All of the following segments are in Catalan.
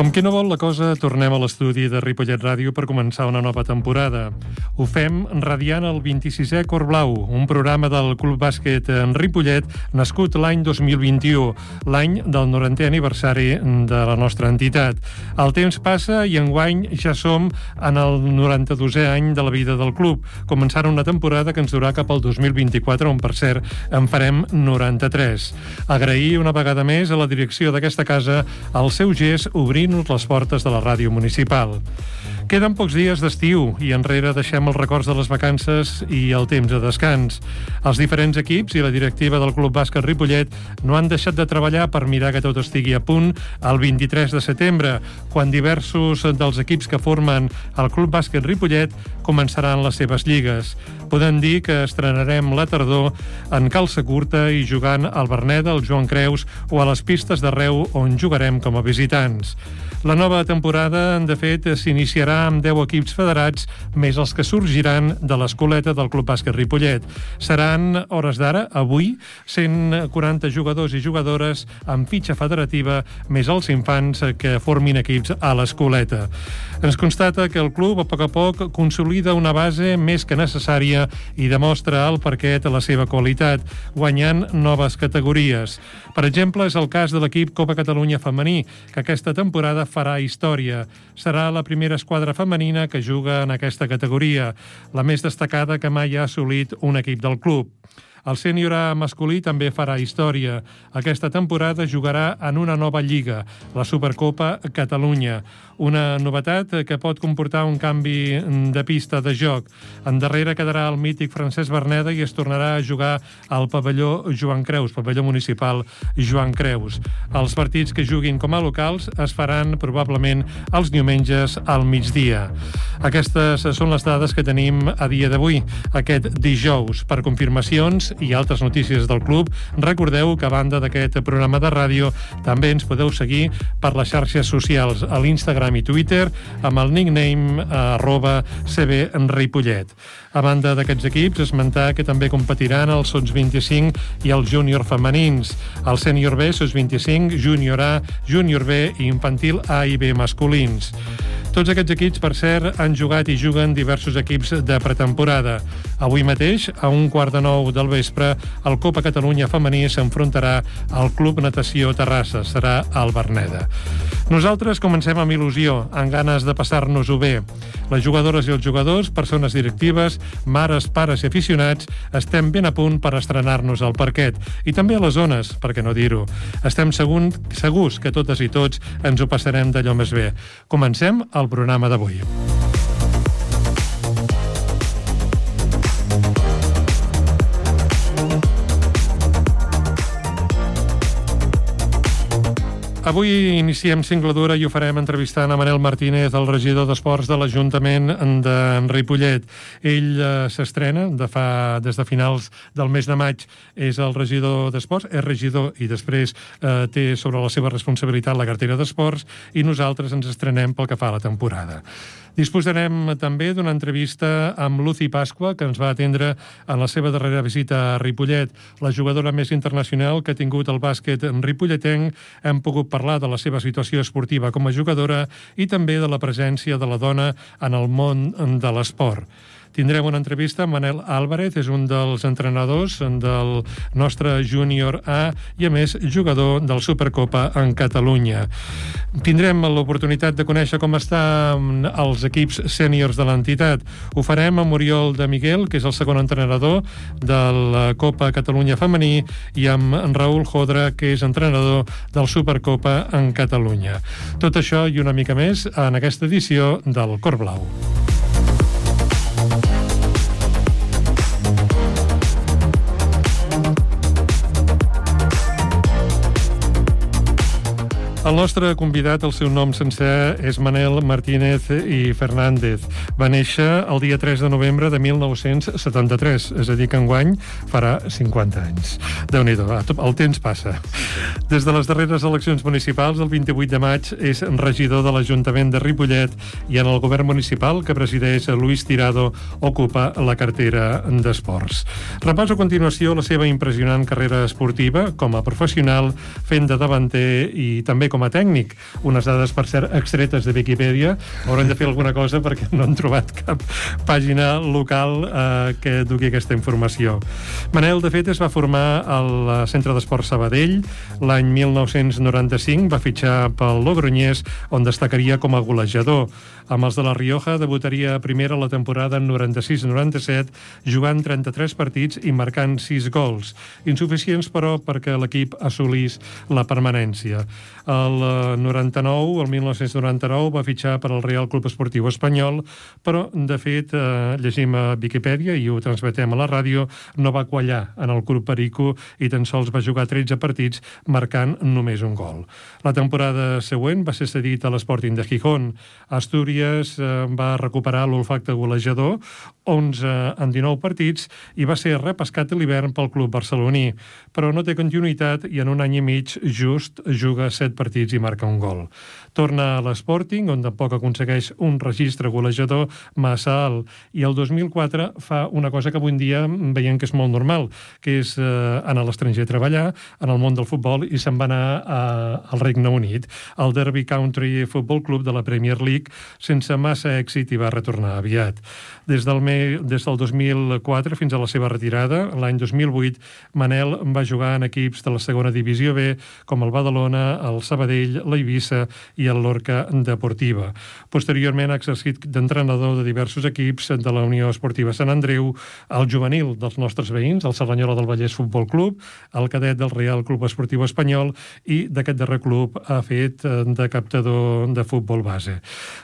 Com qui no vol la cosa, tornem a l'estudi de Ripollet Ràdio per començar una nova temporada. Ho fem radiant el 26è Cor Blau, un programa del Club Bàsquet en Ripollet nascut l'any 2021, l'any del 90è aniversari de la nostra entitat. El temps passa i enguany ja som en el 92è any de la vida del club, començant una temporada que ens durà cap al 2024, on, per cert, en farem 93. Agrair una vegada més a la direcció d'aquesta casa el seu gest obrir obrint-nos les portes de la ràdio municipal. Queden pocs dies d'estiu i enrere deixem els records de les vacances i el temps de descans. Els diferents equips i la directiva del Club Bàsquet Ripollet no han deixat de treballar per mirar que tot estigui a punt el 23 de setembre, quan diversos dels equips que formen el Club Bàsquet Ripollet començaran les seves lligues. Podem dir que estrenarem la tardor en calça curta i jugant al Berneda, al Joan Creus o a les pistes d'arreu on jugarem com a visitants. La nova temporada, de fet, s'iniciarà amb 10 equips federats, més els que sorgiran de l'escoleta del Club Bàsquet Ripollet. Seran, hores d'ara, avui, 140 jugadors i jugadores amb fitxa federativa, més els infants que formin equips a l'escoleta. Ens constata que el club, a poc a poc, consolida una base més que necessària i demostra al parquet la seva qualitat, guanyant noves categories. Per exemple, és el cas de l'equip Copa Catalunya femení, que aquesta temporada farà història. Serà la primera esquadra femenina que juga en aquesta categoria, la més destacada que mai ha assolit un equip del club. El sènior masculí també farà història. Aquesta temporada jugarà en una nova lliga, la Supercopa Catalunya. Una novetat que pot comportar un canvi de pista de joc. En darrere quedarà el mític Francesc Berneda i es tornarà a jugar al pavelló Joan Creus, pavelló municipal Joan Creus. Els partits que juguin com a locals es faran probablement els diumenges al migdia. Aquestes són les dades que tenim a dia d'avui, aquest dijous. Per confirmacions i altres notícies del club, recordeu que a banda d'aquest programa de ràdio també ens podeu seguir per les xarxes socials a l'Instagram Instagram i Twitter amb el nickname arroba cbripollet. A banda d'aquests equips, esmentar que també competiran els Sons 25 i els júnior femenins, el sènior B, Sons 25, júnior A, júnior B i infantil A i B masculins. Tots aquests equips, per cert, han jugat i juguen diversos equips de pretemporada. Avui mateix, a un quart de nou del vespre, el Copa Catalunya femení s'enfrontarà al Club Natació Terrassa. Serà al Berneda. Nosaltres comencem amb il·lusió, amb ganes de passar-nos-ho bé. Les jugadores i els jugadors, persones directives, mares, pares i aficionats, estem ben a punt per estrenar-nos al parquet. I també a les zones, per què no dir-ho. Estem segurs, segurs que totes i tots ens ho passarem d'allò més bé. Comencem el programa d'avui. Avui iniciem Cingladura i ho farem entrevistant a Manel Martínez, el regidor d'Esports de l'Ajuntament de Ripollet. Ell eh, s'estrena de fa, des de finals del mes de maig, és el regidor d'Esports, és regidor i després eh, té sobre la seva responsabilitat la cartera d'Esports i nosaltres ens estrenem pel que fa a la temporada. Disposarem també d'una entrevista amb Lucy Pasqua, que ens va atendre en la seva darrera visita a Ripollet. La jugadora més internacional que ha tingut el bàsquet en ripolletenc. Hem pogut parlar de la seva situació esportiva com a jugadora i també de la presència de la dona en el món de l'esport. Tindrem una entrevista amb Manel Álvarez, és un dels entrenadors del nostre júnior A i, a més, jugador del Supercopa en Catalunya. Tindrem l'oportunitat de conèixer com estan els equips sèniors de l'entitat. Ho farem amb Oriol de Miguel, que és el segon entrenador de la Copa Catalunya Femení, i amb Raül Jodra, que és entrenador del Supercopa en Catalunya. Tot això i una mica més en aquesta edició del Cor Blau. El nostre convidat, el seu nom sencer és Manel Martínez i Fernández. Va néixer el dia 3 de novembre de 1973, és a dir, que enguany farà 50 anys. déu nhi el temps passa. Des de les darreres eleccions municipals, el 28 de maig, és regidor de l'Ajuntament de Ripollet i en el govern municipal que presideix Luis Tirado ocupa la cartera d'Esports. Repasso a continuació la seva impressionant carrera esportiva com a professional, fent de davanter i també com com a tècnic. Unes dades, per cert, extretes de Viquipèdia. Haurem de fer alguna cosa perquè no han trobat cap pàgina local eh, que dugui aquesta informació. Manel, de fet, es va formar al Centre d'Esport Sabadell. L'any 1995 va fitxar pel Logroñés, on destacaria com a golejador. Amb els de la Rioja debutaria primera la temporada en 96-97, jugant 33 partits i marcant 6 gols. Insuficients, però, perquè l'equip assolís la permanència. El 99, el 1999, va fitxar per al Real Club Esportiu Espanyol, però, de fet, eh, llegim a Viquipèdia i ho transmetem a la ràdio, no va quallar en el Club Perico i tan sols va jugar 13 partits marcant només un gol. La temporada següent va ser cedit a l'Sporting de Gijón. Astúries eh, va recuperar l'olfacte golejador, 11 en 19 partits, i va ser repescat a l'hivern pel club barceloní. Però no té continuïtat i en un any i mig just juga 7 partits i marca un gol. Torna a l'Sporting, on tampoc aconsegueix un registre golejador massa alt, i el 2004 fa una cosa que avui dia veiem que és molt normal, que és eh, anar a l'estranger a treballar, en el món del futbol, i se'n va anar a, al Regne Unit, al Derby Country Football Club de la Premier League, sense massa èxit i va retornar aviat. Des del, me, des del 2004 fins a la seva retirada, l'any 2008, Manel va jugar en equips de la segona divisió B, com el Badalona, el Sabadell, l'Eivissa i el Lorca Deportiva. Posteriorment ha exercit d'entrenador de diversos equips de la Unió Esportiva Sant Andreu, el juvenil dels nostres veïns, el Cerdanyola del Vallès Futbol Club, el cadet del Real Club Esportiu Espanyol i d'aquest darrer club ha fet eh, de captador de futbol base.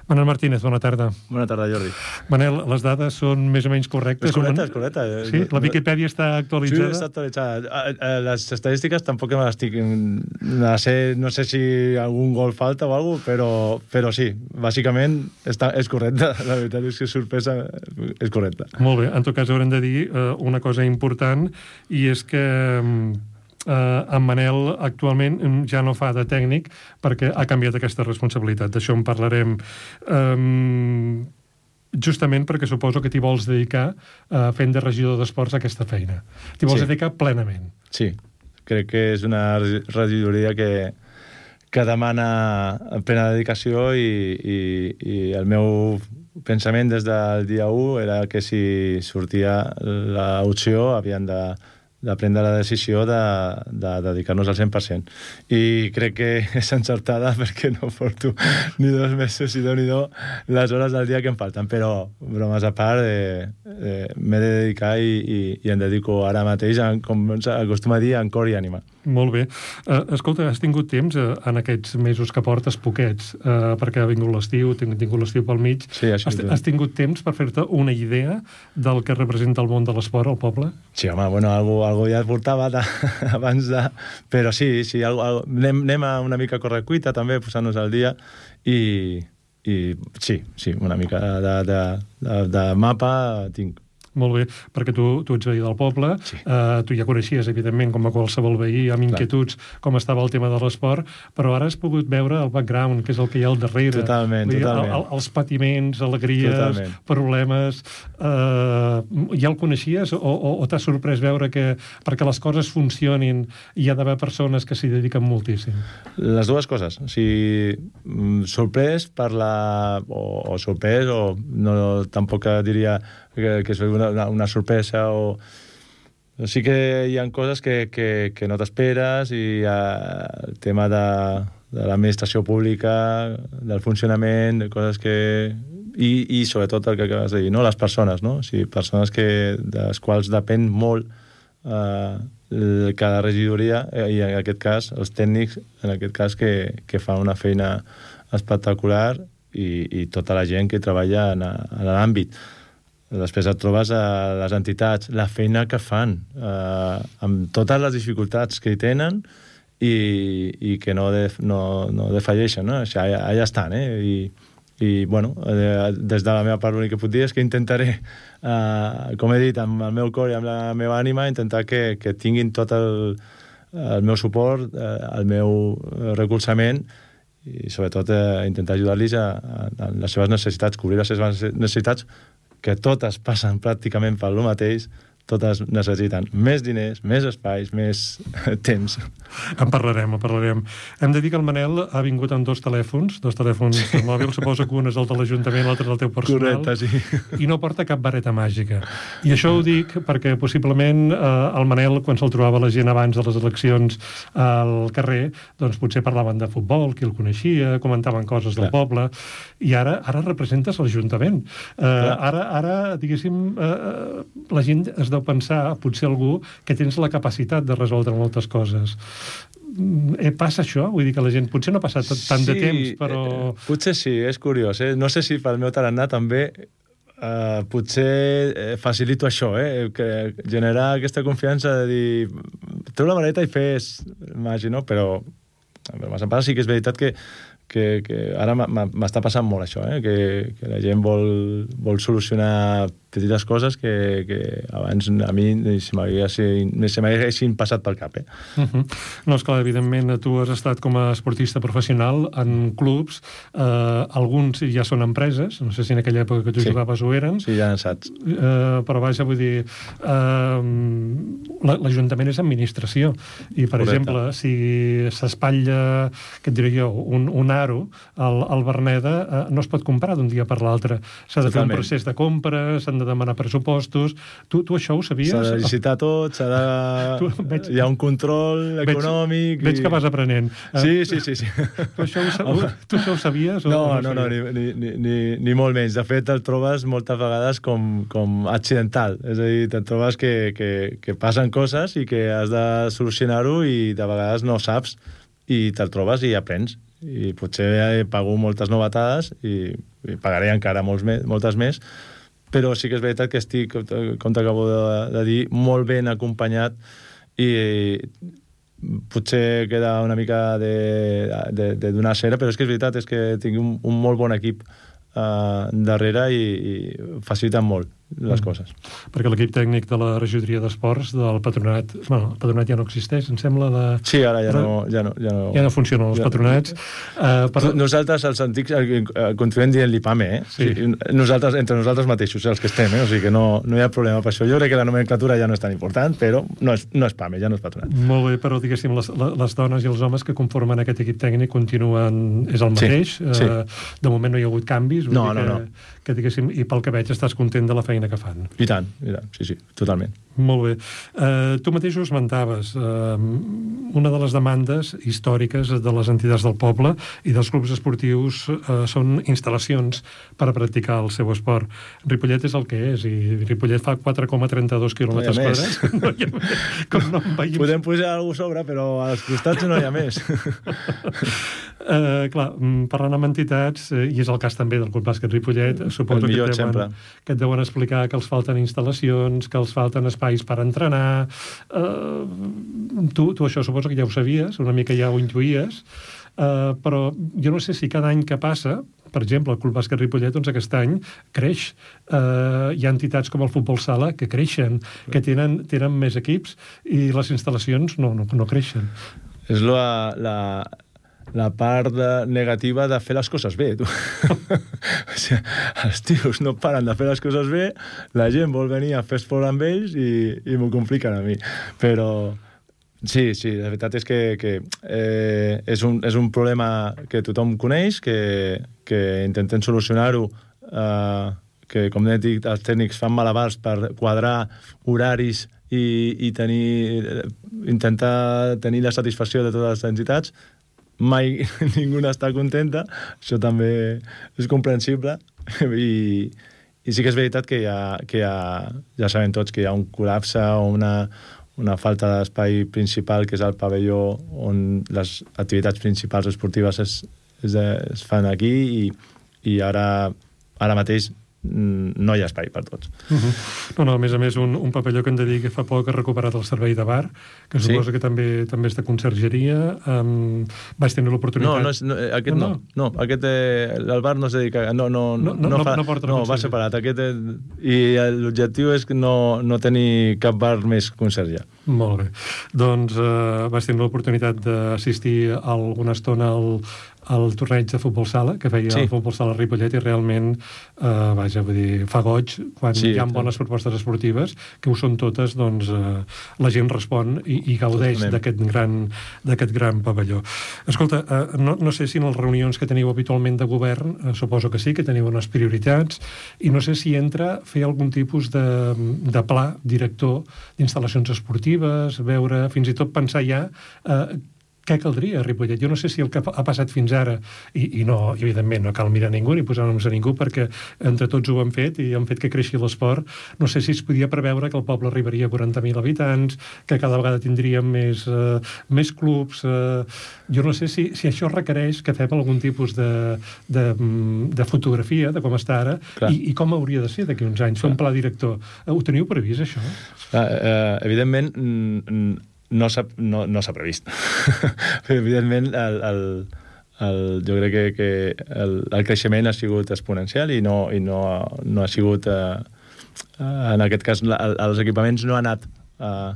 Manel Martínez, bona tarda. Bona tarda, Jordi. Manel, les dades són més o menys correctes? És correcte, és correcte. Sí? La Wikipedia està actualitzada? Sí, està actualitzada. Les estadístiques tampoc me les estic... No sé, no sé si algun gol falta o alguna cosa, però, però sí, bàsicament està, és correcte. La veritat és que sorpresa és correcta. Molt bé. En tot cas, haurem de dir uh, una cosa important, i és que eh, en Manel actualment ja no fa de tècnic perquè ha canviat aquesta responsabilitat. D'això en parlarem eh, justament perquè suposo que t'hi vols dedicar eh, fent de regidor d'esports aquesta feina. T'hi vols sí. dedicar plenament. Sí, crec que és una regidoria que, que demana plena dedicació i, i, i el meu pensament des del dia 1 era que si sortia l'opció havien de, de prendre la decisió de, de dedicar-nos al 100%. I crec que és encertada perquè no porto ni dos mesos i déu nhi les hores del dia que em falten. Però, bromes a part, eh, eh, m'he de dedicar i, i, i em dedico ara mateix, en, com s'acostuma a dir, en cor i ànima. Molt bé. Uh, escolta, has tingut temps uh, en aquests mesos que portes, poquets, uh, perquè ha vingut l'estiu, tinc tingut l'estiu pel mig. Sí, has, has tingut temps per fer-te una idea del que representa el món de l'esport al poble? Sí, home, bueno, algo, algo ja et portava de, abans de... Però sí, sí, algo, algo, anem, anem a una mica correcuita també, posant-nos al dia, i, i sí, sí, una mica de, de, de, de mapa tinc. Molt bé, perquè tu, tu ets veí del poble, sí. uh, tu ja coneixies, evidentment, com a qualsevol veí, amb inquietuds, Clar. com estava el tema de l'esport, però ara has pogut veure el background, que és el que hi ha al darrere. Totalment, dir, totalment. El, el, els patiments, alegries, totalment. problemes... Uh, ja el coneixies o, o, o t'ha sorprès veure que perquè les coses funcionin hi ha d'haver persones que s'hi dediquen moltíssim? Les dues coses. O sigui, mm, sorprès per la... o, o sorprès, o no, tampoc diria que, que és una, una, una sorpresa o... Sí que hi ha coses que, que, que no t'esperes i uh, el tema de, de l'administració pública, del funcionament, de coses que... I, I sobretot el que acabes de dir, no? les persones, no? O sigui, persones que, de les quals depèn molt eh, cada regidoria eh, i en aquest cas els tècnics, en aquest cas que, que fan una feina espectacular i, i tota la gent que treballa en, en l'àmbit. Després et trobes a les entitats, la feina que fan, eh, amb totes les dificultats que hi tenen i, i que no, de, no, no defalleixen, no? Sigui, allà, allà estan, eh? I, i bueno, eh, des de la meva part l'únic que puc dir és que intentaré, eh, com he dit, amb el meu cor i amb la meva ànima, intentar que, que tinguin tot el, el meu suport, eh, el meu recolzament i sobretot eh, intentar ajudar-los a les seves necessitats, cobrir les seves necessitats que totes passen pràcticament per lo mateix, totes necessiten més diners, més espais, més temps. En parlarem, en parlarem. Hem de dir que el Manel ha vingut amb dos telèfons, dos telèfons mòbils, suposo que un és el de l'Ajuntament, l'altre és el teu personal. Correcte, sí. I no porta cap vareta màgica. I això ho dic perquè possiblement eh, el Manel, quan se'l trobava la gent abans de les eleccions al carrer, doncs potser parlaven de futbol, qui el coneixia, comentaven coses Clar. del poble, i ara ara representes l'Ajuntament. Eh, ara, ara, diguéssim, eh, la gent es deu pensar, potser algú, que tens la capacitat de resoldre moltes coses. Eh, passa això? Vull dir que la gent potser no ha passat tant sí, de temps, però... Eh, potser sí, és curiós. Eh? No sé si pel meu tarannà també Uh, potser eh, facilito això, eh? que generar aquesta confiança de dir treu la maleta i fes màgia, no? Però, però m'ha sí que és veritat que que, que ara m'està passant molt això, eh? que, que la gent vol, vol solucionar petites coses que, que abans a mi se m'haguessin passat pel cap. Eh? Uh -huh. No, esclar, evidentment, tu has estat com a esportista professional en clubs, eh, alguns ja són empreses, no sé si en aquella època que tu sí. jugaves ho eren. Sí, ja en saps. Eh, però vaja, vull dir, eh, l'Ajuntament és administració, i per Correcte. exemple, si s'espatlla, què et diré jo, un, un aro al, al Berneda, eh, no es pot comprar d'un dia per l'altre. S'ha de Totalment. fer un procés de compra, s'han de demanar pressupostos. Tu, tu això ho sabies? S'ha de licitar tot, s'ha de... Tu, veig, Hi ha un control econòmic... Veig, i... veig que vas aprenent. Sí, sí, sí. sí. Tu, això ho, tu això ho sabies? O no, o no, no, no ni, ni, ni, ni molt menys. De fet, el trobes moltes vegades com, com accidental. És a dir, te'n trobes que, que, que passen coses i que has de solucionar-ho i de vegades no saps i te'l trobes i aprens. I potser pago moltes novetades i, i pagaré encara molts me, moltes més, però sí que és veritat que estic, com t'acabo de, de dir, molt ben acompanyat i potser queda una mica de, de, de donar cera, però és que és veritat, és que tinc un, un molt bon equip uh, darrere i, i faciliten molt les mm. coses. Perquè l'equip tècnic de la regidoria d'esports del patronat, bueno, el patronat ja no existeix, em sembla de... Sí, ara ja no... Ja no, ja no, ja no funcionen els ja... patronats. Uh, per... Nosaltres, els antics, uh, continuem dient l'IPAME, eh? Sí. sí. Nosaltres, entre nosaltres mateixos, els que estem, eh? O sigui que no, no hi ha problema per això. Jo crec que la nomenclatura ja no és tan important, però no és, no és PAME, ja no és patronat. Molt bé, però diguéssim, les, les dones i els homes que conformen aquest equip tècnic continuen... És el mateix? Sí, sí. Uh, de moment no hi ha hagut canvis? No, no, que... no que diguéssim, i pel que veig estàs content de la feina que fan. I tant, i tant, sí, sí, totalment. Molt bé. Uh, tu mateix ho esmentaves. Uh, una de les demandes històriques de les entitats del poble i dels clubs esportius uh, són instal·lacions per a practicar el seu esport. Ripollet és el que és, i Ripollet fa 4,32 quilòmetres no quadrats. No hi ha Com no veiem... Podem posar alguna sobre, però als costats no hi ha més. uh, clar, mm, parlant amb entitats, uh, i és el cas també del Club Bàsquet Ripollet, suposo que et, deuen, que et deuen explicar que els falten instal·lacions, que els falten espais espais per entrenar... Uh, tu, tu això suposo que ja ho sabies, una mica ja ho intuïes, uh, però jo no sé si cada any que passa, per exemple, el Club Bàsquet Ripollet, doncs aquest any creix. Uh, hi ha entitats com el Futbol Sala que creixen, que tenen, tenen més equips i les instal·lacions no, no, no creixen. És la, la, la part de, negativa de fer les coses bé. Tu. o sigui, els tios no paren de fer les coses bé, la gent vol venir a fer esport amb ells i, i m'ho compliquen a mi. Però sí, sí, la veritat és que, que eh, és, un, és un problema que tothom coneix, que, que intentem solucionar-ho eh, que, com he dit, els tècnics fan malabars per quadrar horaris i, i tenir, intentar tenir la satisfacció de totes les entitats, mai ningú està contenta, això també és comprensible, i, i sí que és veritat que, ha, que ha, ja sabem tots que hi ha un col·lapse o una, una falta d'espai principal, que és el pavelló on les activitats principals esportives es, es, es fan aquí, i, i ara, ara mateix no hi ha espai per tots. Uh -huh. No, no, a més a més, un, un papelló que em dedica que fa poc ha recuperat el servei de bar, que sí? que també també és de consergeria. Um, vaig tenir l'oportunitat... No, no, és, no, aquest no. no. no aquest, eh, el bar no es dedica... No, no, no, no, no, fa, no, porta no va separat. Aquest, eh, I l'objectiu és no, no tenir cap bar més conserge. Molt bé. Doncs eh, vaig tenir l'oportunitat d'assistir alguna estona al, el torneig de futbol sala, que feia sí. el futbol sala Ripollet, i realment, eh, vaja, vull dir, fa goig quan sí, hi ha bones propostes esportives, que ho són totes, doncs eh, la gent respon i, i gaudeix d'aquest gran, gran pavelló. Escolta, eh, no, no sé si en les reunions que teniu habitualment de govern, eh, suposo que sí, que teniu unes prioritats, i no sé si entra fer algun tipus de, de pla director d'instal·lacions esportives, veure, fins i tot pensar ja eh, què caldria a Ripollet? Jo no sé si el que ha passat fins ara, i, i no, evidentment, no cal mirar ningú ni posar noms a ningú, perquè entre tots ho han fet i han fet que creixi l'esport. No sé si es podia preveure que el poble arribaria a 40.000 habitants, que cada vegada tindríem més, uh, més clubs... Uh, jo no sé si, si això requereix que fem algun tipus de, de, de fotografia de com està ara i, i com hauria de ser d'aquí uns anys, fer un pla director. Ho teniu previst, això? Uh, uh, evidentment, no s'ha no, no previst. Evidentment, el, el, el, jo crec que, que el, el creixement ha sigut exponencial i no, i no, no ha sigut... Eh, en aquest cas, la, els equipaments no han anat eh,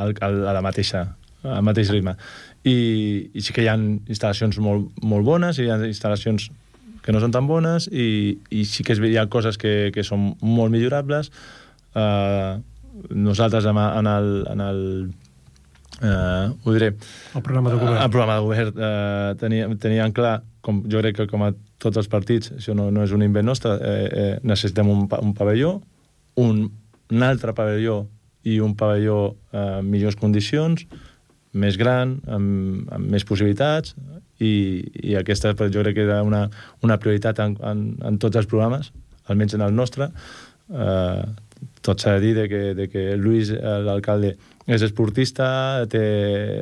al, a la mateixa, al mateix ritme. I, i sí que hi ha instal·lacions molt, molt bones i hi ha instal·lacions que no són tan bones i, i sí que hi ha coses que, que són molt millorables. Uh, nosaltres en, el, en el eh, ho diré... El programa de govern. El programa de govern eh, tenia, tenien clar, com, jo crec que com a tots els partits, això no, no és un invent nostre, eh, eh, necessitem un, un pavelló, un, un altre pavelló i un pavelló eh, en millors condicions, més gran, amb, amb més possibilitats, i, i aquesta jo crec que era una, una prioritat en, en, en tots els programes, almenys en el nostre. Eh, tot s'ha de dir de que, de que Lluís, l'alcalde, és esportista, té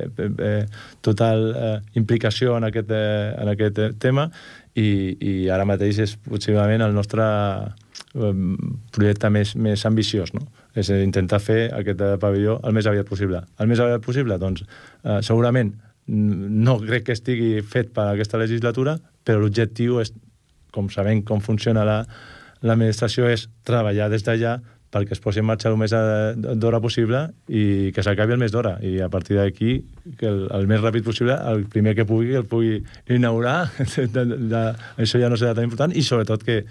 eh, total eh, implicació en aquest, eh, en aquest tema i, i ara mateix és possiblement el nostre eh, projecte més, més ambiciós, no? És intentar fer aquest pavelló el més aviat possible. El més aviat possible? Doncs eh, segurament no crec que estigui fet per aquesta legislatura, però l'objectiu és, com sabem com funciona l'administració, la, és treballar des d'allà perquè es posi en marxa el més d'hora possible i que s'acabi el més d'hora. I a partir d'aquí, que el, el més ràpid possible, el primer que pugui, el pugui inaugurar, de, de, de, això ja no serà tan important, i sobretot que,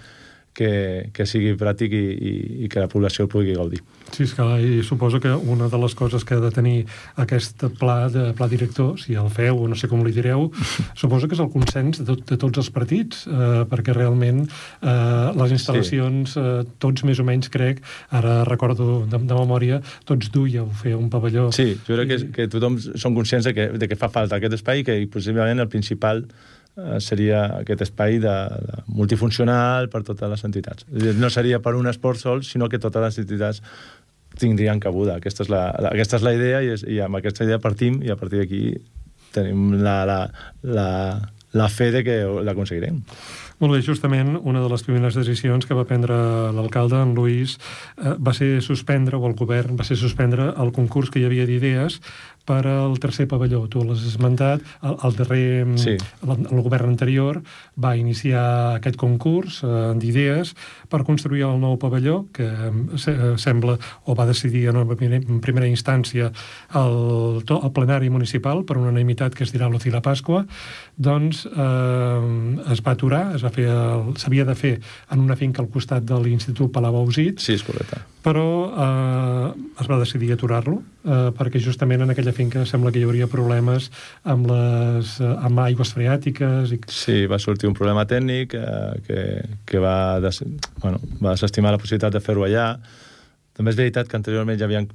que, que sigui pràctic i, i, i que la població el pugui gaudir. Sí, és que i suposo que una de les coses que ha de tenir aquest pla de pla director, si el feu o no sé com li direu, suposo que és el consens de, de tots els partits, eh, perquè realment eh, les instal·lacions, sí. eh, tots més o menys crec, ara recordo de, de memòria, tots duíeu fer un pavelló. Sí, jo crec i... que, que tothom són conscients de que, de que fa falta aquest espai i que possiblement el principal seria aquest espai de, de multifuncional per totes les entitats. No seria per un esport sol, sinó que totes les entitats tindrien cabuda. Aquesta és la, la, aquesta és la idea i, és, i amb aquesta idea partim i a partir d'aquí tenim la, la, la, la fe de que l'aconseguirem. Molt bé, justament una de les primeres decisions que va prendre l'alcalde, en Lluís, eh, va ser suspendre, o el govern va ser suspendre el concurs que hi havia d'idees per al tercer pavelló. Tu l'has esmentat, el, el darrer... Mm, sí. El, el govern anterior va iniciar aquest concurs eh, d'idees per construir el nou pavelló, que mm, se, eh, sembla, o va decidir en, en primera instància el, el plenari municipal per unanimitat que es dirà l'Oci la Pasqua, doncs eh, es va aturar, s'havia de fer en una finca al costat de l'Institut Palau Ausit. Sí, és correcte. Però eh, es va decidir aturar-lo, eh, perquè justament en aquella finca sembla que hi hauria problemes amb, les, eh, amb aigües freàtiques. I... Sí, va sortir un problema tècnic eh, que, que va, des, bueno, va desestimar la possibilitat de fer-ho allà. També és veritat que anteriorment ja havien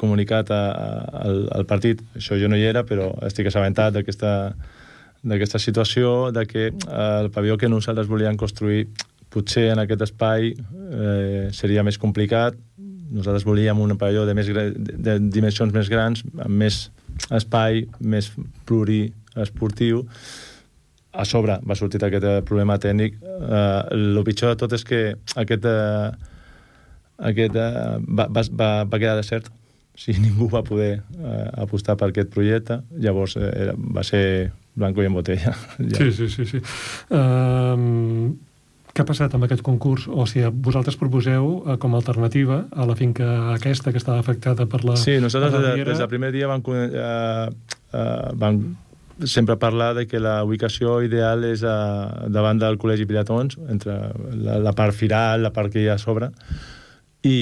comunicat a, a, al, al partit, això jo no hi era, però estic assabentat d'aquesta d'aquesta situació, de que eh, el pavelló que nosaltres volíem construir potser en aquest espai eh, seria més complicat, nosaltres volíem un pavelló de, més, de dimensions més grans, amb més espai, més pluriesportiu. A sobre va sortir aquest eh, problema tècnic. Uh, el pitjor de tot és que aquest, uh, aquest uh, va, va, va, va quedar desert. O sigui, ningú va poder uh, apostar per aquest projecte. Llavors uh, era, va ser blanco i en botella. ja. Sí, sí, sí. sí. Uh, què ha passat amb aquest concurs? O sigui, vosaltres proposeu eh, com a alternativa a la finca aquesta que estava afectada per la... Sí, nosaltres des, des del primer dia vam, eh, eh, vam sempre parlar de que la ubicació ideal és a, davant del Col·legi Pilatons, entre la, la part firal, la part que hi ha a sobre, i,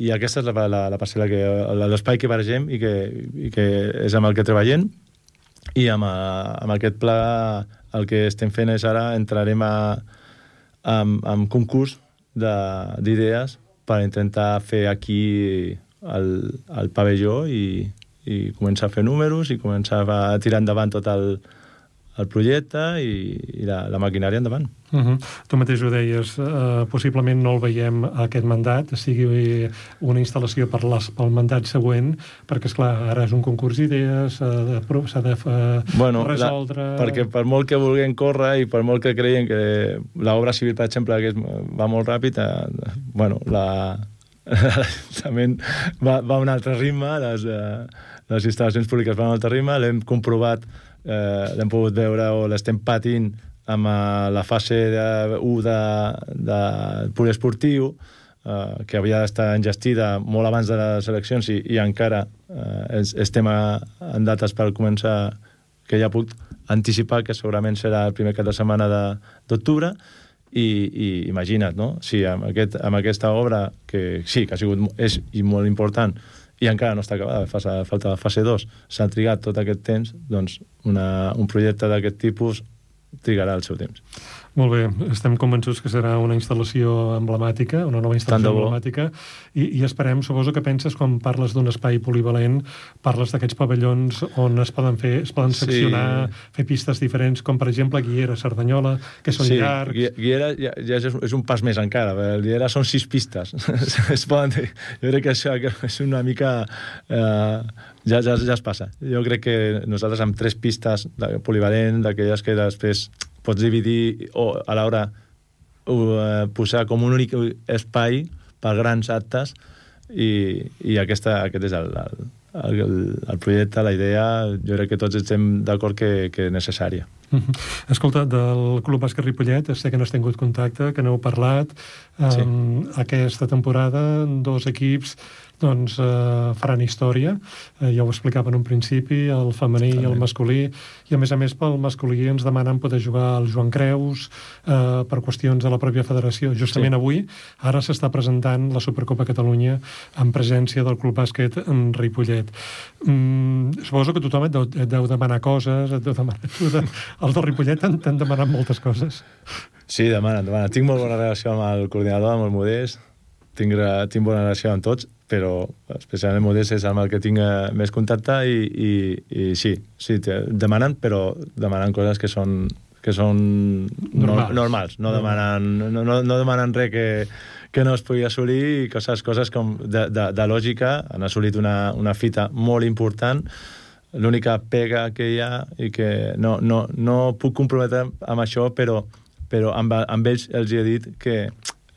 i aquesta és la, la, la parcel·la que l'espai que barregem i que, i que és amb el que treballem. I amb, a, amb aquest pla el que estem fent és ara entrarem a, amb, amb concurs d'idees per intentar fer aquí el, el pavelló i, i començar a fer números i començar a tirar endavant tot el, el projecte i, i la, la maquinària endavant. Uh -huh. Tu mateix ho deies, uh, possiblement no el veiem aquest mandat, sigui una instal·lació per les, pel mandat següent, perquè, és clar ara és un concurs d'idees, s'ha de, de uh, bueno, resoldre... La, perquè per molt que vulguem córrer i per molt que creien que l'obra civil, per exemple, que és, va molt ràpid, uh, bueno, la, l'Ajuntament va, va a un altre ritme, les, uh, les instal·lacions públiques van a un altre ritme, l'hem comprovat eh, l'hem pogut veure o l'estem patint amb uh, la fase 1 de, de, de poliesportiu, eh, que havia d'estar engestida molt abans de les eleccions i, i encara eh, estem a, en dates per començar que ja puc anticipar que segurament serà el primer cap de setmana d'octubre i, i imagina't, no? Si amb, aquest, amb aquesta obra, que sí, que ha sigut és i molt important, i encara no està acabada, fa, falta la fase 2, s'ha trigat tot aquest temps, doncs una, un projecte d'aquest tipus trigarà el seu temps. Molt bé, estem convençuts que serà una instal·lació emblemàtica, una nova instal·lació emblemàtica, i, i esperem, suposo que penses, quan parles d'un espai polivalent, parles d'aquests pavellons on es poden fer, es poden seccionar, sí. fer pistes diferents, com per exemple Guiera, Cerdanyola, que són sí, llargs... Guiera ja, ja és, és un pas més encara, el Guiera són sis pistes. es poden. Jo crec que això és una mica... Eh, ja, ja, ja es passa. Jo crec que nosaltres amb tres pistes de polivalent, d'aquelles que després pots dividir o a l'hora uh, posar com un únic espai per grans actes i, i aquesta, aquest és el, el, el, el projecte, la idea, jo crec que tots estem d'acord que, que és necessària. -huh. Escolta, del Club Bàsquet Ripollet, sé que no has tingut contacte, que n'heu parlat. Sí. Um, aquesta temporada, dos equips doncs eh, faran història. Eh, ja ho explicava en un principi, el femení i el masculí, i a més a més pel masculí ens demanen poder jugar al Joan Creus eh, per qüestions de la pròpia federació. Justament sí. avui, ara s'està presentant la Supercopa Catalunya en presència del Club Bàsquet en Ripollet. Mm, suposo que tothom et deu, et deu demanar coses, et deu demanar... De, els del Ripollet t'han demanat moltes coses. Sí, demanen, demanen. Tinc molt bona relació amb el coordinador, amb el Modest, tinc, tinc bona relació amb tots, però especialment Modest és amb el que tinc eh, més contacte i, i, i sí, sí, demanen, però demanen coses que són que són normals, no, normals no, demanen, no, no, no demanen res que, que no es pugui assolir i coses, coses com de, de, de lògica, han assolit una, una fita molt important, l'única pega que hi ha i que no, no, no puc comprometre amb això, però, però amb, amb ells els he dit que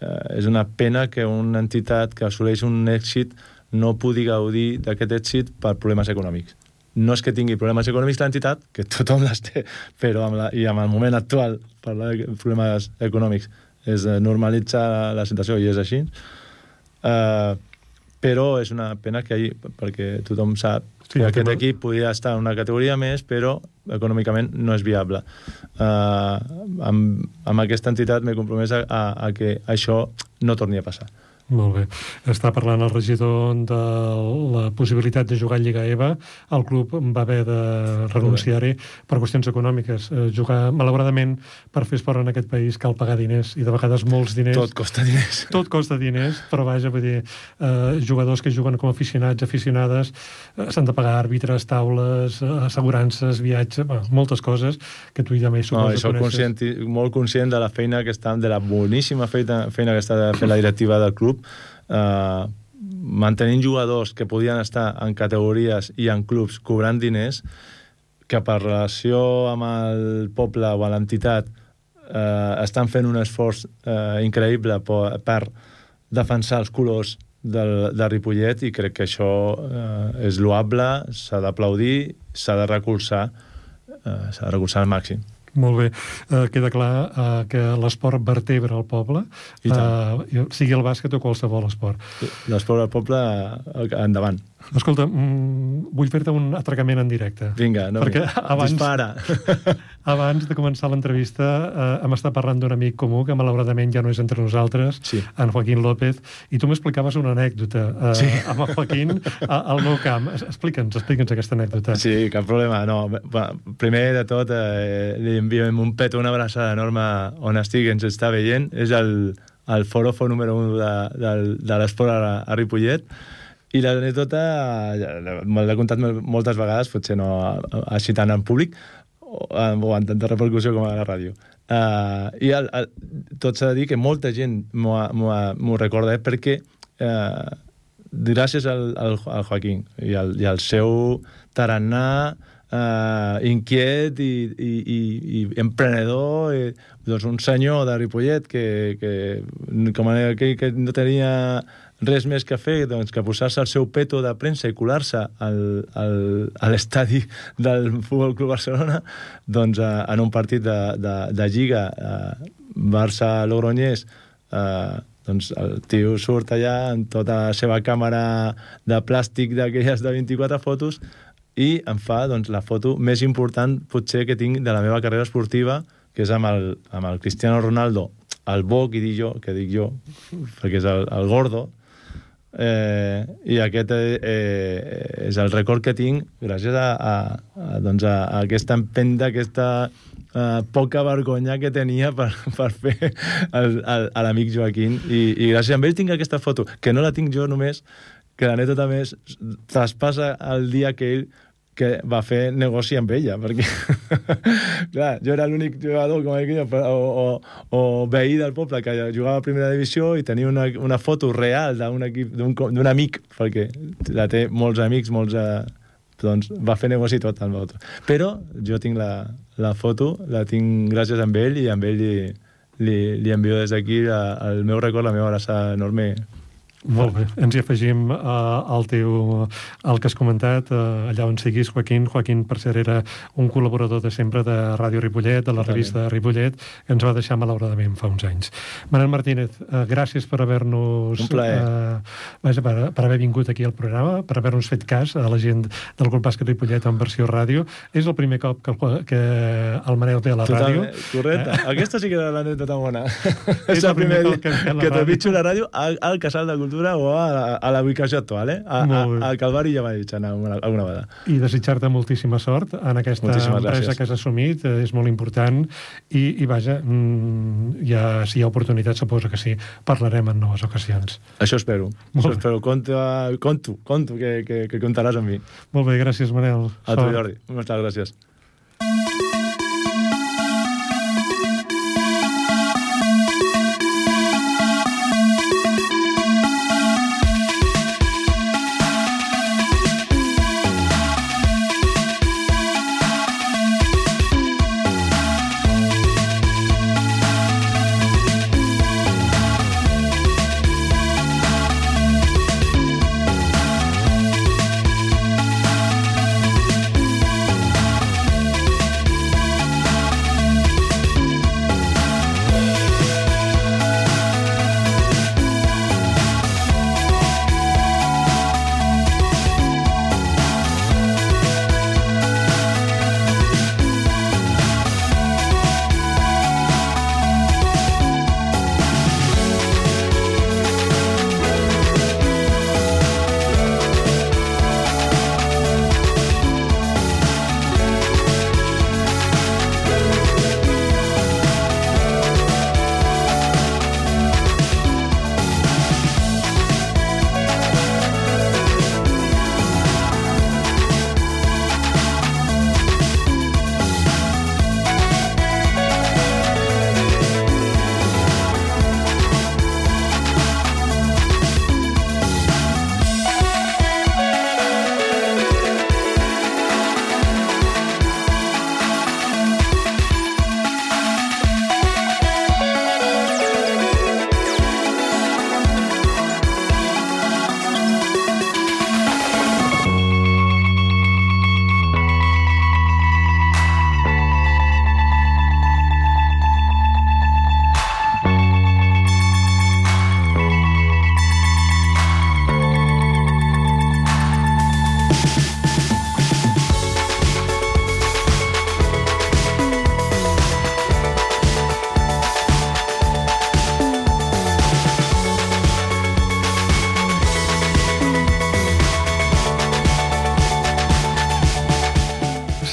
eh, és una pena que una entitat que assoleix un èxit no pugui gaudir d'aquest èxit per problemes econòmics. No és que tingui problemes econòmics l'entitat, que tothom les té, però amb la, i amb el moment actual parlar de problemes econòmics és normalitzar la situació i és així. Uh, però és una pena que hi, perquè tothom sap Sí, que aquest equip podria estar en una categoria més, però econòmicament no és viable. Uh, amb, amb aquesta entitat m'he compromès a, a, a que això no torni a passar. Molt bé. Està parlant el regidor de la possibilitat de jugar a Lliga EVA. El club va haver de renunciar-hi per qüestions econòmiques. Eh, jugar, malauradament, per fer esport en aquest país cal pagar diners, i de vegades molts diners... Tot costa diners. Tot costa diners, però vaja, vull dir, eh, jugadors que juguen com aficionats, aficionades, eh, s'han de pagar àrbitres, taules, assegurances, viatge, bueno, moltes coses que tu ja més suposo no, soc conscient, molt conscient de la feina que està, de la boníssima feina, feina que està fent la directiva del club, club, eh, mantenint jugadors que podien estar en categories i en clubs cobrant diners, que per relació amb el poble o l'entitat eh, estan fent un esforç eh, increïble per, per defensar els colors del, de Ripollet i crec que això eh, és loable, s'ha d'aplaudir, s'ha de recolzar, eh, s'ha de recolzar al màxim. Molt bé. Uh, queda clar uh, que l'esport vertebra el poble, uh, sigui el bàsquet o qualsevol esport. L'esport al poble, endavant. Escolta, mm, vull fer-te un atracament en directe. Vinga, no, perquè abans, dispara. abans de començar l'entrevista eh, hem estat parlant d'un amic comú que malauradament ja no és entre nosaltres, Sí. en Joaquín López, i tu m'explicaves una anècdota eh, Sí. amb el Joaquín a- al meu camp. Explica'ns, explica'ns aquesta anècdota. Sí, cap problema. No, primer de tot, eh, li enviem un petó, una abraçada enorme on estigui, ens està veient. És el, el forofo número 1 de, de, de l'esport a, a Ripollet. I l'anècdota l'he contat mol- moltes vegades, potser no així tant en públic, o, o amb tanta repercussió com a la ràdio. Uh, I el, el, tot s'ha de dir que molta gent m'ho recorda eh, perquè uh, gràcies al, al, al Joaquín i al, i al seu tarannà eh, inquiet i, i, i, i emprenedor, i, doncs un senyor de Ripollet que, que, com que, que no tenia res més que fer doncs, que posar-se el seu peto de premsa i colar-se al, al, a l'estadi del Futbol Club Barcelona doncs, eh, en un partit de, de, de Lliga eh, Barça-Logroñés eh, doncs el tio surt allà amb tota la seva càmera de plàstic d'aquelles de 24 fotos i em fa doncs, la foto més important potser que tinc de la meva carrera esportiva, que és amb el, amb el Cristiano Ronaldo, el bo, que dic jo, que dic jo, perquè és el, el gordo, eh, i aquest eh, és el record que tinc gràcies a, a, a, doncs a, a aquesta empenta, aquesta eh, poca vergonya que tenia per, per fer el, el, a l'amic Joaquín. I, i gràcies a ell tinc aquesta foto que no la tinc jo només que l'anècdota més traspassa el dia que ell que va fer negoci amb ella, perquè clar, jo era l'únic jugador com aquell, o, o, o veí del poble que jugava a primera divisió i tenia una, una foto real d'un equip d'un amic, perquè la té molts amics, molts... Eh, doncs va fer negoci tot amb l'altre. Però jo tinc la, la foto, la tinc gràcies a ell i amb ell li, li, li envio des d'aquí la- el meu record, la meva abraçada enorme Molt bé, ens hi afegim uh, al teu, al que has comentat, uh, allà on siguis, Joaquín. Joaquín, per cert, era un col·laborador de sempre de Ràdio Ripollet, de la revista Ripollet, que ens va deixar malauradament fa uns anys. Manel Martínez, uh, gràcies per haver-nos... Un plaer. Uh, vaja, per, per haver vingut aquí al programa, per haver-nos fet cas a la gent del Club Bàsquet Ripollet en versió ràdio. És el primer cop que el, que el Manel ve a la ràdio. Totalment, correcte. Eh? Aquesta sí que era l'anècdota bona. És és el primer primer cop que que, que ràdio. trepitjo la ràdio al, al Casal de Cultura o a, la, a la ubicació actual, eh? A, a, al Calvari ja vaig anar una, alguna vegada. i desitjar-te moltíssima sort en aquesta Moltíssimes empresa gràcies. que has assumit, eh, és molt important i, i vaja, mm, ja, si hi ha oportunitat suposo que sí, parlarem en noves ocasions. Això espero. Molt Això espero. Conto, conto, conto que, que, que comptaràs amb mi. Molt bé, gràcies Manel. A tu. Jordi. Moltes gràcies.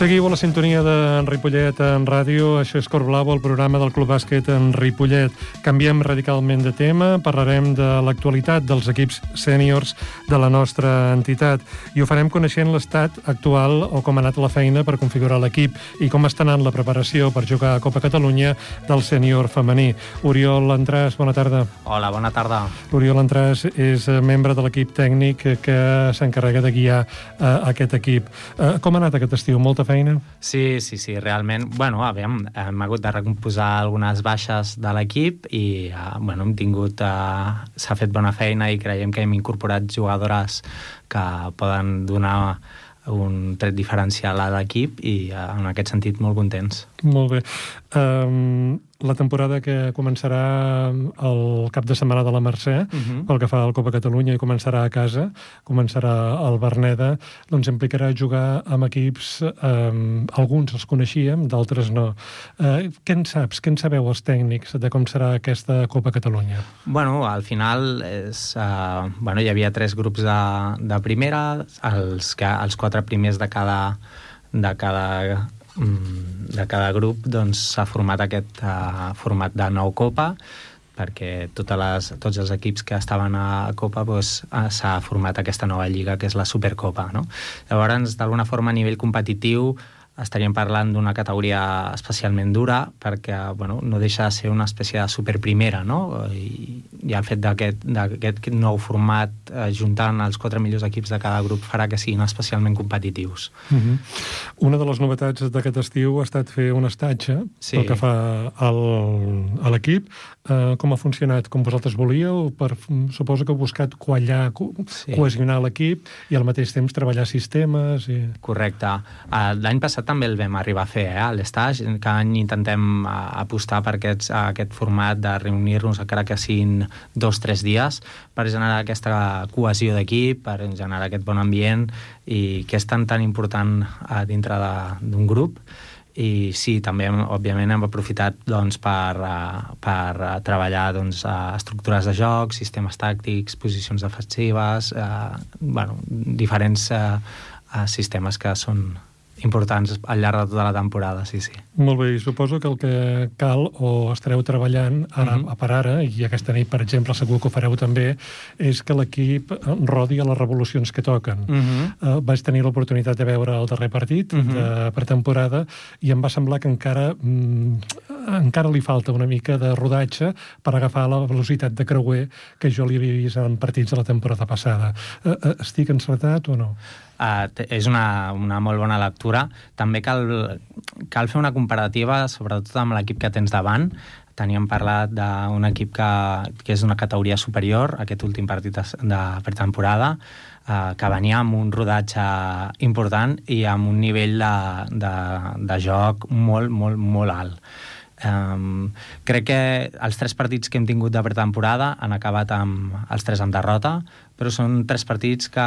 Seguiu a la sintonia de Ripollet en ràdio. Això és Cor Blau, el programa del Club Bàsquet en Ripollet. Canviem radicalment de tema. Parlarem de l'actualitat dels equips sèniors de la nostra entitat i ho farem coneixent l'estat actual o com ha anat la feina per configurar l'equip i com està anant la preparació per jugar a Copa Catalunya del sènior femení. Oriol Entràs, bona tarda. Hola, bona tarda. Oriol Entràs és membre de l'equip tècnic que s'encarrega de guiar uh, aquest equip. Uh, com ha anat aquest estiu? Molta molta feina? Sí, sí, sí, realment. Bueno, aviam, hem hagut de recomposar algunes baixes de l'equip i, uh, bueno, hem tingut... Uh, S'ha fet bona feina i creiem que hem incorporat jugadores que poden donar un tret diferencial a l'equip i uh, en aquest sentit molt contents. Molt bé. Um, la temporada que començarà el cap de setmana de la Mercè, uh mhm. -huh. pel que fa al Copa Catalunya, i començarà a casa, començarà al Berneda, doncs implicarà jugar amb equips, eh, alguns els coneixíem, d'altres no. Eh, què en saps, què en sabeu els tècnics de com serà aquesta Copa Catalunya? Bueno, al final és, eh, bueno, hi havia tres grups de, de primera, els, que, els quatre primers de cada, de cada de cada grup doncs, s'ha doncs, format aquest uh, format de nou Copa perquè totes les, tots els equips que estaven a Copa doncs, s'ha format aquesta nova lliga que és la Supercopa. No? Llavors, d'alguna forma, a nivell competitiu, estaríem parlant d'una categoria especialment dura perquè bueno, no deixa de ser una espècie de superprimera no? I, i el fet d'aquest nou format eh, juntant els quatre millors equips de cada grup farà que siguin especialment competitius. Uh mhm. -huh. Una de les novetats d'aquest estiu ha estat fer un estatge sí. pel que fa al, a l'equip. Uh, com ha funcionat? Com vosaltres volíeu? Per, suposo que heu buscat quallar, co sí. cohesionar l'equip i al mateix temps treballar sistemes i... Correcte. Uh, L'any passat també el vam arribar a fer, eh, a l'estage. Cada any intentem apostar per aquests, aquest format de reunir-nos, encara que siguin dos o tres dies, per generar aquesta cohesió d'equip, per generar aquest bon ambient i que és tan tan important a dintre d'un grup i sí, també òbviament hem aprofitat doncs, per, uh, per uh, treballar doncs, uh, estructures de joc, sistemes tàctics, posicions defensives, uh, bueno, diferents uh, uh, sistemes que són importants al llarg de tota la temporada, sí, sí. Molt bé, i suposo que el que cal o estareu treballant ara, uh mhm. -huh. per ara, i aquesta nit, per exemple, segur que ho fareu també, és que l'equip rodi a les revolucions que toquen. Uh -huh. uh, vaig tenir l'oportunitat de veure el darrer partit uh -huh. de pretemporada i em va semblar que encara mm, encara li falta una mica de rodatge per agafar la velocitat de creuer que jo li havia vist en partits de la temporada passada. Uh, uh, estic encertat o no? Uh, és una, una molt bona lectura. També cal, cal fer una comparativa, sobretot amb l'equip que tens davant. Teníem parlat d'un equip que, que és una categoria superior, aquest últim partit de, de pretemporada, uh, que venia amb un rodatge important i amb un nivell de, de, de joc molt, molt, molt alt. Um, crec que els tres partits que hem tingut de pretemporada han acabat amb els tres amb derrota, però són tres partits que,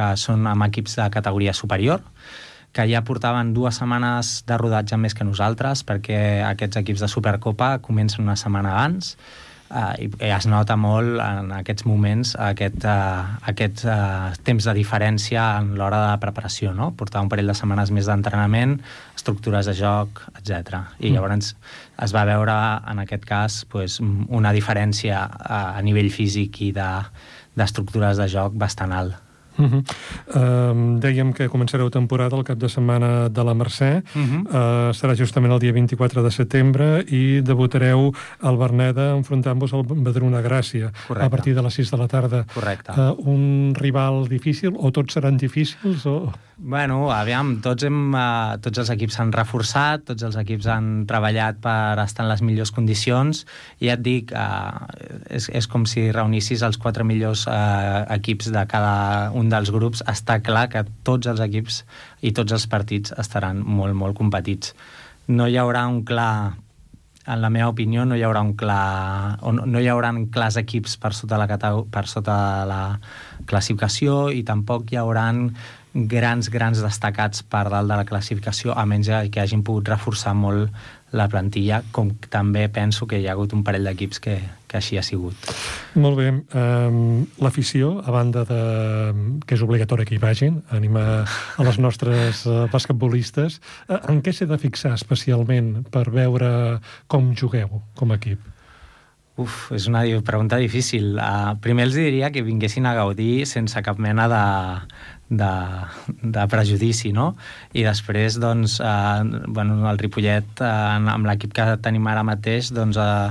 que són amb equips de categoria superior, que ja portaven dues setmanes de rodatge més que nosaltres, perquè aquests equips de Supercopa comencen una setmana abans, eh, i es nota molt en aquests moments aquest, uh, aquest uh, temps de diferència en l'hora de preparació, no? portar un parell de setmanes més d'entrenament, estructures de joc, etc. I mm. llavors es va veure, en aquest cas, pues, una diferència uh, a nivell físic i d'estructures de, de joc bastant alt. Uh -huh. uh, dèiem que començareu temporada el cap de setmana de la Mercè. Uh -huh. uh, serà justament el dia 24 de setembre i debutareu al Berneda enfrontant-vos al Badruna Gràcia Correcte. a partir de les 6 de la tarda. Correcte. Uh, un rival difícil o tots seran difícils? O... Bueno, aviam, tots, hem, uh, tots els equips s'han reforçat, tots els equips han treballat per estar en les millors condicions, i ja et dic, uh, és, és com si reunissis els quatre millors uh, equips de cada un dels grups. Està clar que tots els equips i tots els partits estaran molt, molt competits. No hi haurà un clar en la meva opinió, no hi haurà un clar... O no, no hi haurà clars equips per sota la, per sota la classificació i tampoc hi hauran grans, grans destacats per dalt de la classificació, a menys que hagin pogut reforçar molt la plantilla, com també penso que hi ha hagut un parell d'equips que, que així ha sigut. Molt bé. Um, L'afició, a banda de que és obligatori que hi vagin, animar a les nostres uh, basquetbolistes, uh, en què s'ha de fixar especialment per veure com jugueu com a equip? Uf, és una pregunta difícil. Uh, primer els diria que vinguessin a gaudir sense cap mena de, de, de prejudici, no? I després, doncs, uh, bueno, el Ripollet, uh, amb l'equip que tenim ara mateix, doncs, uh,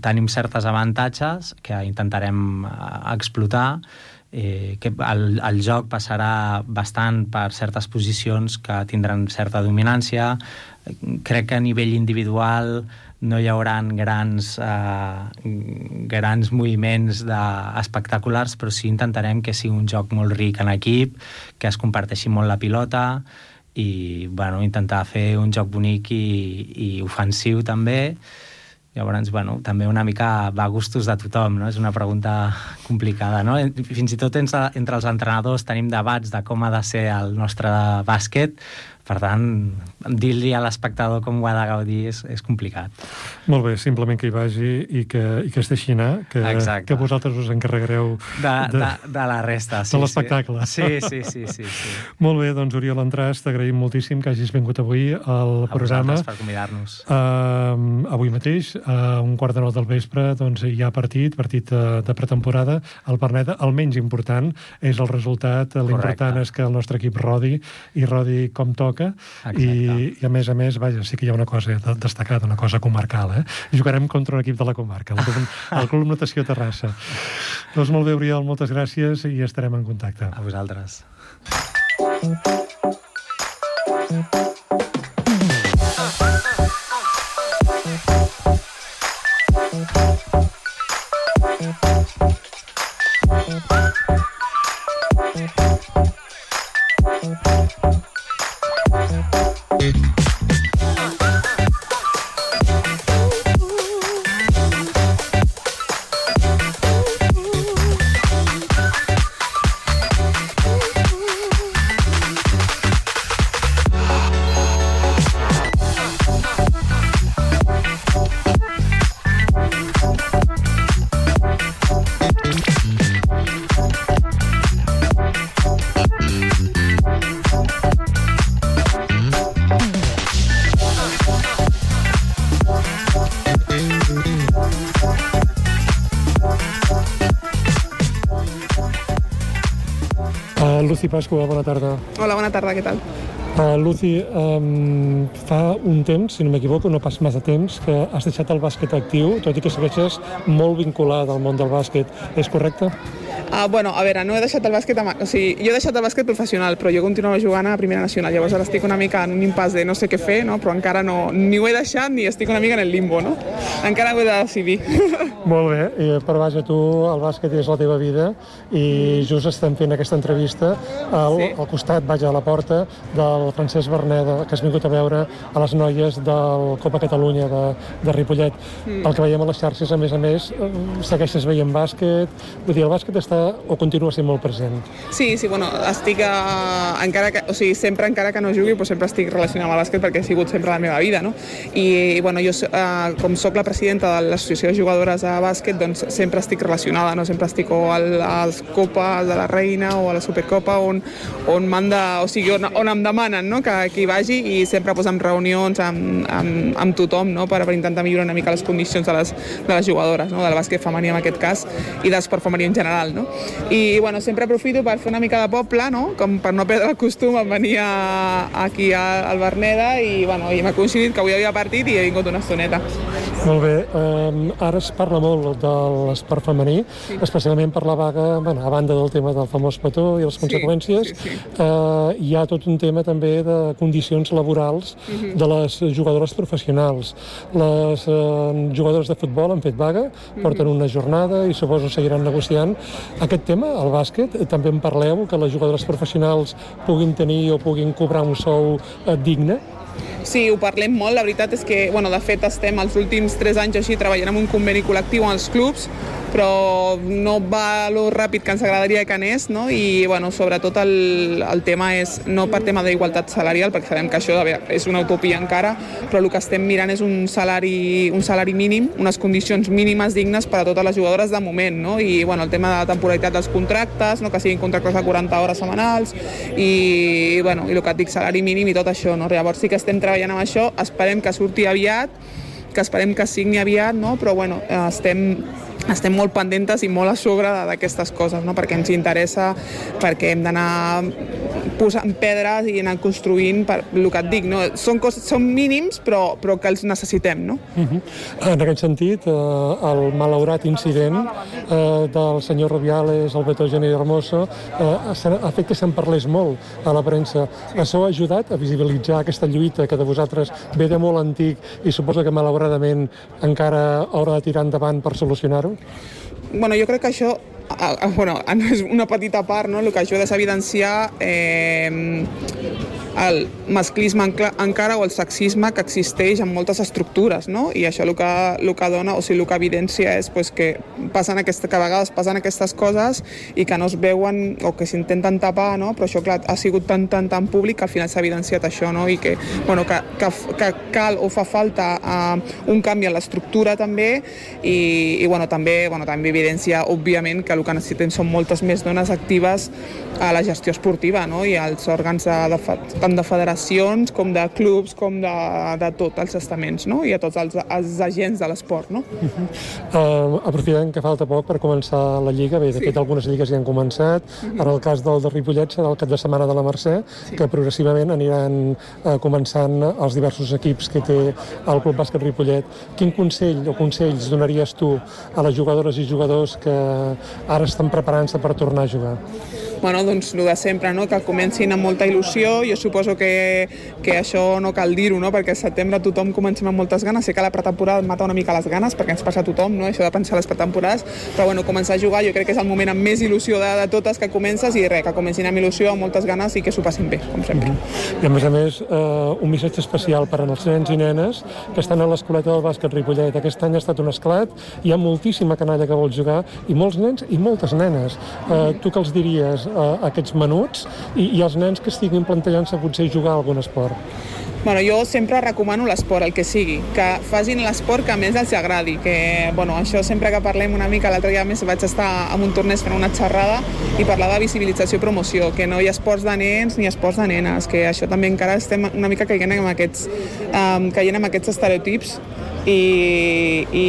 tenim certes avantatges que intentarem uh, explotar, eh, que el, el joc passarà bastant per certes posicions que tindran certa dominància. Crec que a nivell individual no hi haurà grans, eh, grans moviments de, espectaculars, però sí intentarem que sigui un joc molt ric en equip, que es comparteixi molt la pilota i bueno, intentar fer un joc bonic i, i ofensiu també. Llavors, bueno, també una mica va a gustos de tothom, no? És una pregunta complicada, no? Fins i tot entre, entre els entrenadors tenim debats de com ha de ser el nostre bàsquet, per tant, dir-li a l'espectador com ho ha de gaudir és, és complicat. Molt bé, simplement que hi vagi i que, i que es deixi anar, que, Exacte. que vosaltres us encarregareu de, de, de, de la resta. Sí, de l'espectacle. Sí. Sí, sí, sí, sí, sí. Molt bé, doncs Oriol Entràs, t'agraïm moltíssim que hagis vingut avui al a programa. per convidar-nos. Uh, avui mateix, a un quart de nou del vespre, doncs hi ha partit, partit de, de pretemporada. El Berneda, el menys important, és el resultat. L'important és que el nostre equip rodi, i rodi com toca, i, i a més a més, vaja, sí que hi ha una cosa destacada, una cosa comarcal, eh? Jugarem contra un equip de la comarca, el Club, el Club Natació Terrassa. Doncs molt bé, Oriol, moltes gràcies i estarem en contacte. A vosaltres. Uh, Lucy Pasqua, bona tarda. Hola, bona tarda, què tal? Uh, Lucy, um, fa un temps, si no m'equivoco, no pas massa temps, que has deixat el bàsquet actiu, tot i que segueixes molt vinculada al món del bàsquet. És correcte? Uh, bueno, a veure, no he deixat el bàsquet... Ama... O sigui, jo he deixat el bàsquet professional, però jo continuo jugant a Primera Nacional. Llavors ara estic una mica en un impàs de no sé què fer, no? però encara no, ni ho he deixat ni estic una mica en el limbo, no? Encara ho he de decidir. Molt bé, I, però vaja, tu, el bàsquet és la teva vida i just estem fent aquesta entrevista al, sí. al costat, vaja, a la porta del Francesc Berneda, que has vingut a veure a les noies del Copa Catalunya de, de Ripollet. Mm. Pel que veiem a les xarxes, a més a més, eh, segueixes veient bàsquet, vull dir, el bàsquet està o continua sent molt present? Sí, sí, bueno, estic, uh, encara que, o sigui, sempre encara que no jugui, però sempre estic relacionat amb el bàsquet perquè ha sigut sempre la meva vida, no? I, bueno, jo, uh, com sóc la presidenta de l'Associació de Jugadores de Bàsquet, doncs sempre estic relacionada, no? Sempre estic o al, als Copa, de la Reina o a la Supercopa, on, on, manda, o sigui, on, on em demanen no? que, hi vagi i sempre pues, amb reunions amb, amb, amb tothom no? per, per intentar millorar una mica les condicions de les, de les jugadores, no? del bàsquet femení en aquest cas i de l'esport femení en general. No? I bueno, sempre aprofito per fer una mica de poble, no? com per no perdre el costum, em venia aquí al Berneda i, bueno, i m'ha coincidit que avui havia partit i he vingut una estoneta. Molt bé, um, ara es parla molt de l'esport femení, sí. especialment per la vaga, bueno, a banda del tema del famós petó i les conseqüències, sí, sí, sí. Uh, hi ha tot un tema també de condicions laborals uh -huh. de les jugadores professionals. Les uh, jugadores de futbol han fet vaga, porten una jornada i suposo seguiran negociant. Aquest tema, el bàsquet, també en parleu, que les jugadores professionals puguin tenir o puguin cobrar un sou uh, digne? Sí, ho parlem molt. La veritat és que, bueno, de fet, estem els últims tres anys així treballant amb un conveni col·lectiu amb els clubs, però no va lo ràpid que ens agradaria que anés, no? i bueno, sobretot el, el tema és no per tema d'igualtat salarial, perquè sabem que això és una utopia encara, però el que estem mirant és un salari, un salari mínim, unes condicions mínimes dignes per a totes les jugadores de moment, no? i bueno, el tema de la temporalitat dels contractes, no? que siguin contractes de 40 hores setmanals, i, bueno, i el que et dic, salari mínim i tot això. No? Llavors sí que estem treballant amb això, esperem que surti aviat, que esperem que signi aviat, no? però bueno, estem estem molt pendentes i molt a sobre d'aquestes coses, no? perquè ens interessa, perquè hem d'anar posant pedres i anar construint per el que et dic. No? Són, coses, són mínims, però, però que els necessitem. No? Uh mhm. -huh. En aquest sentit, eh, el malaurat incident eh, del senyor Rubiales, el Beto Geni Hermoso, eh, ha fet que se'n parlés molt a la premsa. Sí. Això ha ajudat a visibilitzar aquesta lluita que de vosaltres ve de molt antic i suposo que malauradament encara haurà de tirar endavant per solucionar-ho? Bueno, jo crec que això bueno, és una petita part, no? el que ajuda és evidenciar eh, el masclisme encara o el sexisme que existeix en moltes estructures, no? I això el que, el que dona, o sigui, el que evidència és pues, que, passen aquesta, que a vegades passen aquestes coses i que no es veuen o que s'intenten tapar, no? Però això, clar, ha sigut tan, tan, tan públic que al final s'ha evidenciat això, no? I que, bueno, que, que, que cal o fa falta uh, un canvi en l'estructura també i, i bueno, també, bueno, també evidència, òbviament, que el que necessitem són moltes més dones actives a la gestió esportiva no? i als òrgans de, de, tant de federacions com de clubs com de, de tots els estaments no? i a tots els, els agents de l'esport. No? Uh -huh. uh, aprofitant que falta poc per començar la Lliga, bé, de sí. fet algunes lligues ja han començat, uh -huh. ara el cas del de Ripollet serà el cap de setmana de la Mercè, sí. que progressivament aniran uh, començant els diversos equips que té el Club Bàsquet Ripollet. Quin consell o consells donaries tu a les jugadores i jugadors que ara estan preparant-se per tornar a jugar? Bueno, doncs el de sempre, no? que comencin amb molta il·lusió. Jo suposo que, que això no cal dir-ho, no? perquè al setembre tothom comencem amb moltes ganes. Sé que la pretemporada mata una mica les ganes, perquè ens passa a tothom, no? això de pensar les pretemporades, però bueno, començar a jugar jo crec que és el moment amb més il·lusió de, de totes que comences i res, que comencin amb il·lusió, amb moltes ganes i que s'ho passin bé, com sempre. Mm-hmm. I a més a més, eh, un missatge especial per als nens i nenes que estan a l'escoleta del bàsquet Ripollet. Aquest any ha estat un esclat, hi ha moltíssima canalla que vol jugar i molts nens i moltes nenes. Eh, tu que els diries a aquests menuts i, i els nens que estiguin plantejant-se potser jugar a algun esport? Bueno, jo sempre recomano l'esport, el que sigui, que facin l'esport que més els agradi, que bueno, això sempre que parlem una mica, l'altre dia més vaig estar en un torneig fent una xerrada i parlar de visibilització i promoció, que no hi ha esports de nens ni esports de nenes, que això també encara estem una mica caient en aquests, um, caient en aquests estereotips i, i,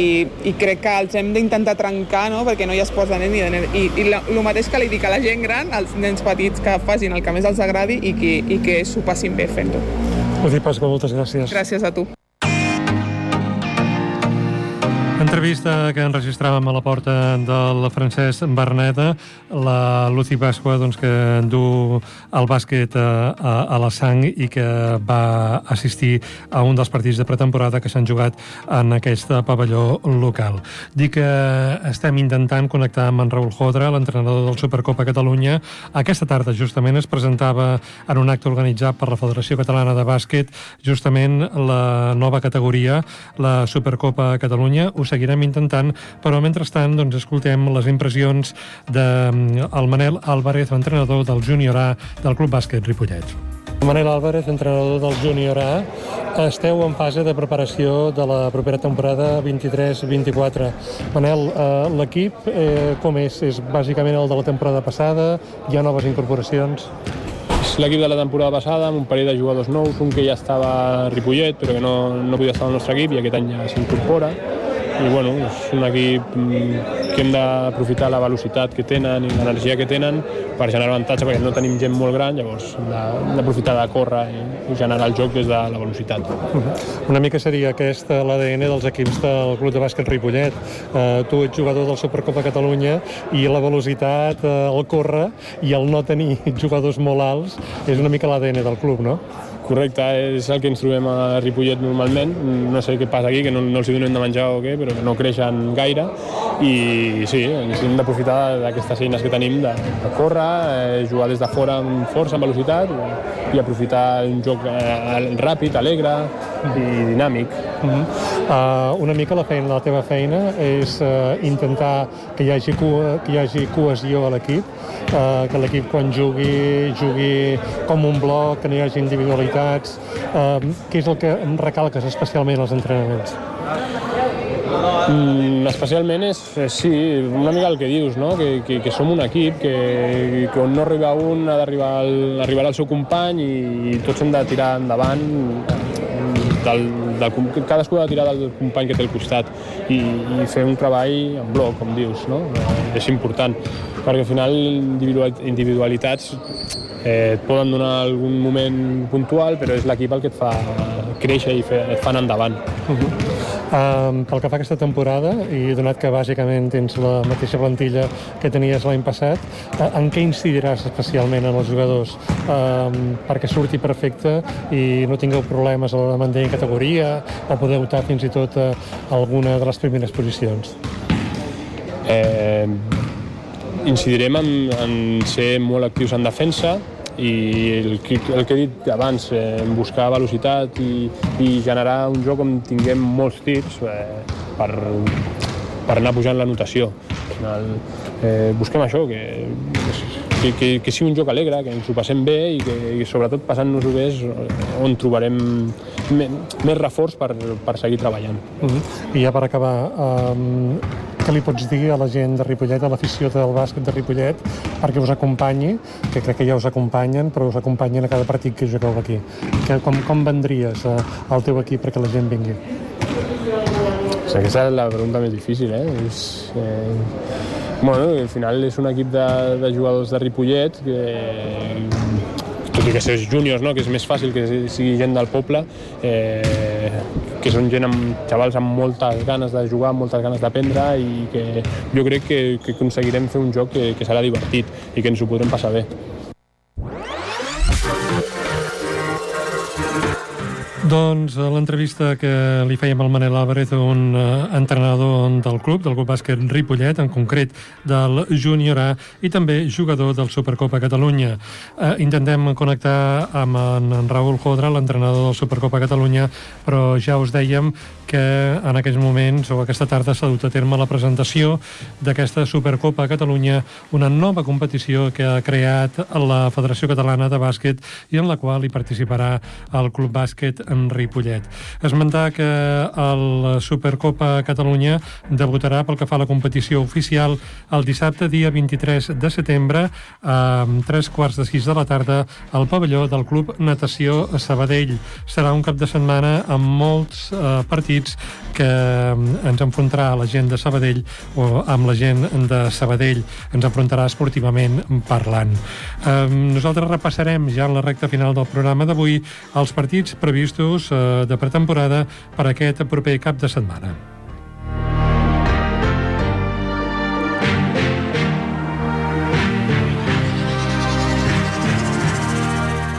i crec que els hem d'intentar trencar no? perquè no hi ha esports de nen ni de nen. I, i el mateix que li dic a la gent gran, als nens petits, que facin el que més els agradi i que, i que s'ho passin bé fent-ho. Udi Pasqua, moltes gràcies. Gràcies a tu. Entrevista que enregistràvem a la porta del Francesc Berneda, la Lucy Pasqua, doncs, que du el bàsquet a, a, a la sang i que va assistir a un dels partits de pretemporada que s'han jugat en aquest pavelló local. Dic que estem intentant connectar amb en Raül Jodra, l'entrenador del Supercopa Catalunya. Aquesta tarda, justament, es presentava en un acte organitzat per la Federació Catalana de Bàsquet justament la nova categoria, la Supercopa Catalunya. Seguirem intentant, però mentrestant doncs, escoltem les impressions del de, mm, Manel Álvarez, entrenador del Júnior A del Club Bàsquet Ripollet. Manel Álvarez, entrenador del Júnior A, esteu en fase de preparació de la propera temporada 23-24. Manel, eh, l'equip eh, com és? És bàsicament el de la temporada passada? Hi ha noves incorporacions? És l'equip de la temporada passada, amb un parell de jugadors nous, un que ja estava a Ripollet, però que no, no podia estar al nostre equip i aquest any ja s'incorpora i bueno, és un equip mm, que hem d'aprofitar la velocitat que tenen i l'energia que tenen per generar avantatge perquè no tenim gent molt gran, llavors hem d'aprofitar de córrer i, generar el joc des de la velocitat. Una mica seria aquest l'ADN dels equips del Club de Bàsquet Ripollet. Uh, tu ets jugador del Supercopa Catalunya i la velocitat, uh, el córrer i el no tenir jugadors molt alts és una mica l'ADN del club, no? Correcte, és el que ens trobem a Ripollet normalment. No sé què passa aquí, que no, no els hi donem de menjar o què, però que no creixen gaire. i sí, ens hem d'aprofitar d'aquestes eines que tenim de, de córrer, eh, jugar des de fora amb força, amb velocitat i, i aprofitar un joc eh, ràpid, alegre i dinàmic. Uh -huh. uh, una mica la feina, la teva feina és uh, intentar que hi hagi, co que hi hagi cohesió a l'equip, uh, que l'equip quan jugui, jugui com un bloc, que no hi hagi individualitats. Uh, què és el que recalques especialment als entrenaments? Mm, especialment és, és, sí, una mica el que dius, no? que, que, que som un equip, que, que on no arriba un ha d'arribar al, arribar al seu company i, i tots hem de tirar endavant del, del, cadascú ha de tirar del company que té al costat i, i fer un treball en bloc, com dius, no? És important, perquè al final individualitats eh, et poden donar algun moment puntual, però és l'equip el que et fa créixer i fer, et fan endavant. Uh -huh. Um, pel que fa a aquesta temporada, i donat que bàsicament tens la mateixa plantilla que tenies l'any passat, uh, en què incidiràs especialment en els jugadors um, perquè surti perfecte i no tingueu problemes a l'hora de mantenir categoria o poder optar fins i tot a alguna de les primeres posicions? Eh, incidirem en, en ser molt actius en defensa, i el, el que he dit abans, eh, buscar velocitat i, i generar un joc on tinguem molts tirs eh, per, per anar pujant la notació. Al final, eh, busquem això, que, que, que, que sigui un joc alegre, que ens ho passem bé i que i sobretot passant-nos-ho bé és on trobarem més reforç per, per seguir treballant. Uh -huh. I ja per acabar, um, què li pots dir a la gent de Ripollet, a l'afició del bàsquet de Ripollet, perquè us acompanyi, que crec que ja us acompanyen, però us acompanyen a cada partit que jugueu aquí. Que, com, com vendries eh, al teu equip perquè la gent vingui? Aquesta és la pregunta més difícil, eh? És, eh... Bueno, al final és un equip de, de jugadors de Ripollet que tot i que siguin júniors, no? que és més fàcil que sigui gent del poble, eh, que són gent amb xavals amb moltes ganes de jugar, amb moltes ganes d'aprendre i que jo crec que, que aconseguirem fer un joc que, que serà divertit i que ens ho podrem passar bé. Doncs eh, l'entrevista que li fèiem al Manel Álvarez, un uh, entrenador del club, del club bàsquet Ripollet, en concret del júnior A, i també jugador del Supercopa Catalunya. Uh, intentem connectar amb en, en Raül Jodra, l'entrenador del Supercopa Catalunya, però ja us dèiem que en aquests moments o aquesta tarda s'ha dut a terme la presentació d'aquesta Supercopa Catalunya, una nova competició que ha creat la Federació Catalana de Bàsquet i en la qual hi participarà el Club Bàsquet en Ripollet. Esmentar que el Supercopa Catalunya debutarà pel que fa a la competició oficial el dissabte, dia 23 de setembre, a tres quarts de sis de la tarda, al pavelló del Club Natació Sabadell. Serà un cap de setmana amb molts eh, partits que ens enfrontarà la gent de Sabadell o amb la gent de Sabadell. Ens enfrontarà esportivament parlant. Nosaltres repassarem ja en la recta final del programa d'avui els partits previstos previstos eh, de pretemporada per aquest proper cap de setmana.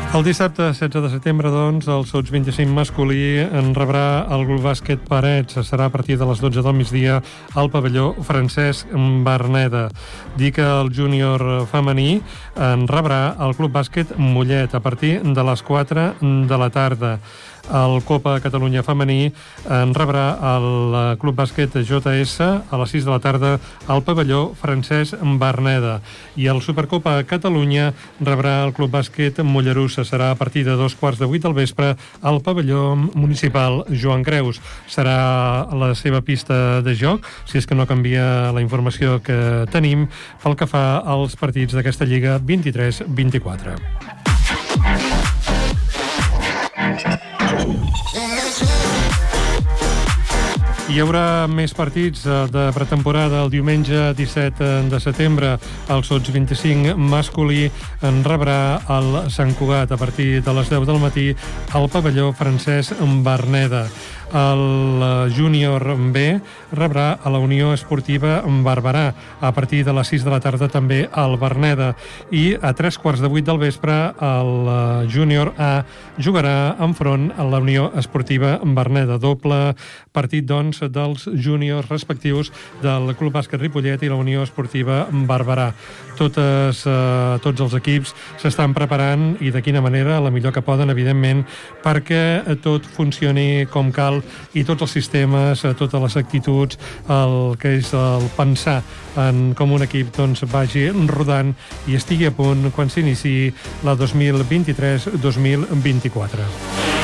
El dissabte 16 de setembre, doncs, el Sots 25 masculí en rebrà el Club Bàsquet Parets. Serà a partir de les 12 del migdia al pavelló Francesc Berneda. Dic que el júnior femení en rebrà el Club Bàsquet Mollet a partir de les 4 de la tarda. El Copa Catalunya Femení en rebrà el Club Bàsquet JS a les 6 de la tarda al pavelló Francesc Berneda. I el Supercopa Catalunya rebrà el Club Bàsquet Mollerussa. Serà a partir de dos quarts de vuit del vespre al pavelló municipal Joan Creus. Serà la seva pista de joc, si és que no canvia la informació que tenim, pel que fa als partits d'aquesta Lliga 23-24. Hi haurà més partits eh, de pretemporada el diumenge 17 de setembre. El Sots 25 masculí en rebrà el Sant Cugat a partir de les 10 del matí al pavelló Francesc Berneda. El júnior B rebrà a la Unió Esportiva Barberà a partir de les 6 de la tarda també al Berneda i a tres quarts de vuit del vespre el júnior A jugarà enfront a la Unió Esportiva Berneda. Doble partit, doncs, dels júniors respectius del Club Bàsquet Ripollet i la Unió Esportiva Barberà. Totes, eh, tots els equips s'estan preparant i de quina manera, la millor que poden, evidentment, perquè tot funcioni com cal i tots els sistemes, eh, totes les actituds, el que és el pensar en com un equip doncs, vagi rodant i estigui a punt quan s'inici la 2023-2024.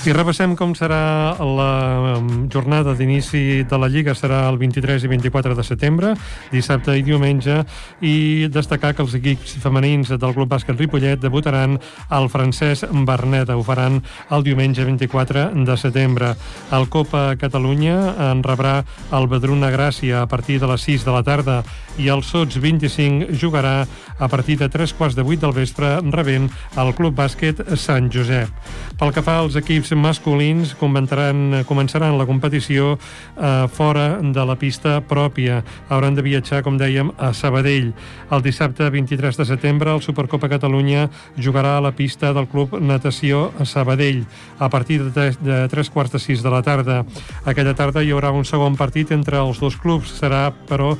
I repassem com serà la um, jornada d'inici de la Lliga. Serà el 23 i 24 de setembre, dissabte i diumenge, i destacar que els equips femenins del Club Bàsquet Ripollet debutaran al francès Berneda. Ho faran el diumenge 24 de setembre. El Copa Catalunya en rebrà el Badruna Gràcia a partir de les 6 de la tarda i el Sots 25 jugarà a partir de 3 quarts de 8 del vespre rebent el Club Bàsquet Sant Josep. Pel que fa als equips masculins, començaran la competició eh, fora de la pista pròpia. Hauran de viatjar, com dèiem, a Sabadell. El dissabte 23 de setembre el Supercopa Catalunya jugarà a la pista del Club Natació a Sabadell a partir de 3, de 3 quarts de 6 de la tarda. Aquella tarda hi haurà un segon partit entre els dos clubs. Serà, però,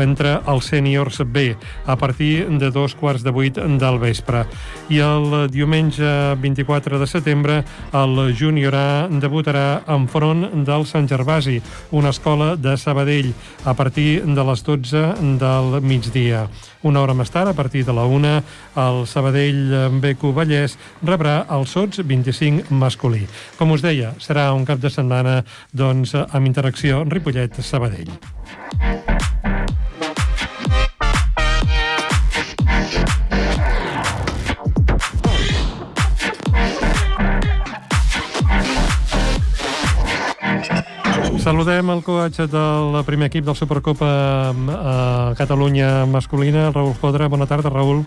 entre els sèniors B a partir de dos quarts de vuit del vespre. I el diumenge 24 de setembre el júnior A debutarà front del Sant Gervasi, una escola de Sabadell, a partir de les 12 del migdia. Una hora més tard, a partir de la 1, el Sabadell Beco Vallès rebrà el Sots 25 masculí. Com us deia, serà un cap de setmana doncs, amb interacció Ripollet-Sabadell. Saludem el coach del primer equip del Supercopa a eh, Catalunya masculina, Raül Fodra. Bona tarda, Raül.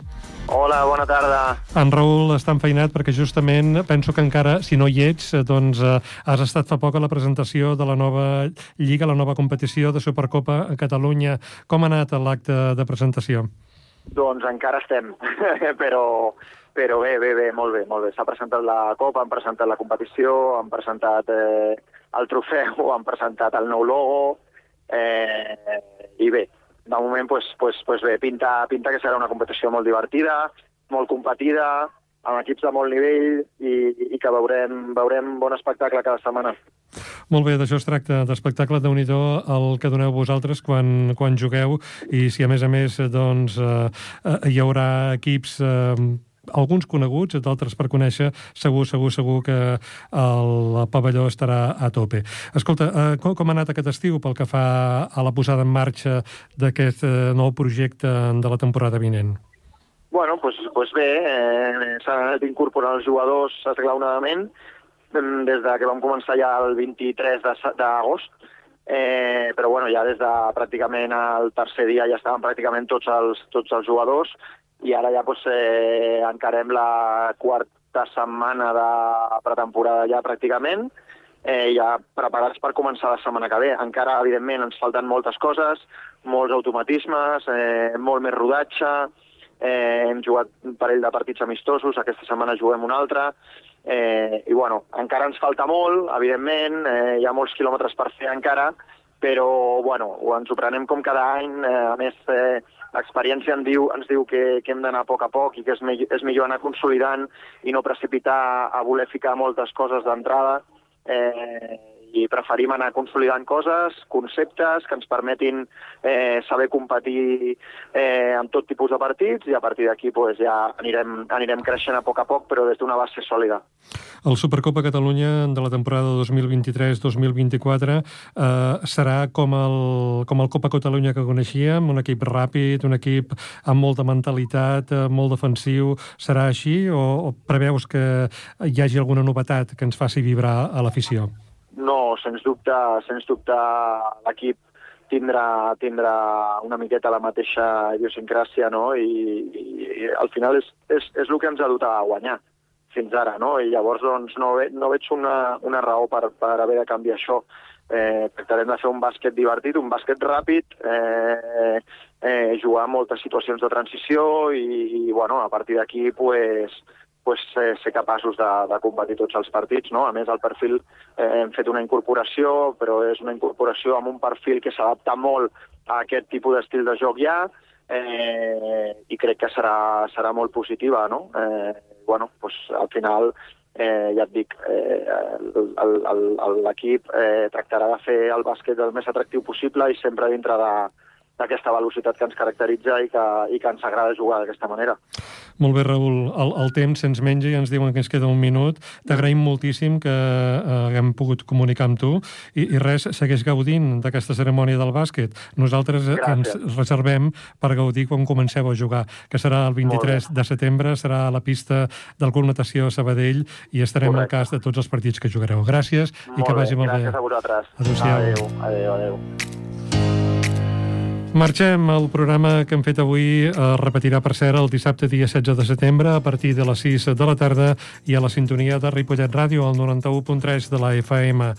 Hola, bona tarda. En Raül està enfeinat perquè justament penso que encara, si no hi ets, doncs eh, has estat fa poc a la presentació de la nova Lliga, la nova competició de Supercopa a Catalunya. Com ha anat l'acte de presentació? Doncs encara estem, però, però bé, bé, bé, molt bé, molt bé. S'ha presentat la Copa, han presentat la competició, han presentat eh, el trofeu, han presentat el nou logo, eh, i bé, de moment pues, pues, pues bé, pinta, pinta que serà una competició molt divertida, molt competida, amb equips de molt nivell i, i que veurem, veurem bon espectacle cada setmana. Molt bé, d'això es tracta, d'espectacle de nhi el que doneu vosaltres quan, quan jugueu i si a més a més doncs, eh, eh hi haurà equips eh, alguns coneguts, d'altres per conèixer, segur, segur, segur que el pavelló estarà a tope. Escolta, eh, com, com ha anat aquest estiu pel que fa a la posada en marxa d'aquest eh, nou projecte de la temporada vinent? Bueno, pues, pues bé, eh, s'han anat incorporant els jugadors esglaonadament des de que vam començar ja el 23 d'agost, eh, però bueno, ja des de pràcticament el tercer dia ja estaven pràcticament tots els, tots els jugadors i ara ja pues, eh, encarem la quarta setmana de pretemporada ja pràcticament, eh, ja preparats per començar la setmana que ve. Encara, evidentment, ens falten moltes coses, molts automatismes, eh, molt més rodatge, eh, hem jugat un parell de partits amistosos, aquesta setmana juguem un altre, eh, i bueno, encara ens falta molt, evidentment, eh, hi ha molts quilòmetres per fer encara, però bueno, ens ho prenem com cada any, eh, a més eh, l'experiència ens diu, ens diu que, que hem d'anar a poc a poc i que és, me és millor anar consolidant i no precipitar a voler ficar moltes coses d'entrada. Eh, i preferim anar consolidant coses, conceptes que ens permetin eh, saber competir eh, amb tot tipus de partits i a partir d'aquí pues, ja anirem, anirem creixent a poc a poc però des d'una base sòlida. El Supercopa Catalunya de la temporada 2023-2024 eh, serà com el, com el Copa Catalunya que coneixíem, un equip ràpid, un equip amb molta mentalitat, eh, molt defensiu. Serà així o, o preveus que hi hagi alguna novetat que ens faci vibrar a l'afició? No, sens dubte, sens dubte l'equip tindrà, tindrà una miqueta la mateixa idiosincràsia, no? I, i, i al final és, és, és el que ens ha dut a guanyar fins ara, no? I llavors doncs, no, ve, no veig una, una raó per, per haver de canviar això. Eh, tractarem de fer un bàsquet divertit, un bàsquet ràpid, eh, eh, jugar moltes situacions de transició i, i bueno, a partir d'aquí pues, pues, eh, ser capaços de, de competir tots els partits. No? A més, el perfil eh, hem fet una incorporació, però és una incorporació amb un perfil que s'adapta molt a aquest tipus d'estil de joc ja, eh, i crec que serà, serà molt positiva. No? Eh, bueno, pues, al final eh, ja et dic, eh, l'equip eh, tractarà de fer el bàsquet el més atractiu possible i sempre dintre de, d'aquesta velocitat que ens caracteritza i que, i que ens agrada jugar d'aquesta manera. Molt bé, Raül. El, el temps se'ns menja i ens diuen que ens queda un minut. T'agraïm moltíssim que eh, haguem pogut comunicar amb tu i, i res, segueix gaudint d'aquesta cerimònia del bàsquet. Nosaltres Gràcies. ens reservem per gaudir quan comenceu a jugar, que serà el 23 de setembre, serà a la pista del Club Natació Sabadell i estarem Correcte. al cas de tots els partits que jugareu. Gràcies molt i que vagi molt bé. Gràcies a vosaltres. Adéu-siau. Adéu, adéu, adéu. Marxem. El programa que hem fet avui es repetirà, per cert, el dissabte dia 16 de setembre a partir de les 6 de la tarda i a la sintonia de Ripollet Ràdio, al 91.3 de la FM.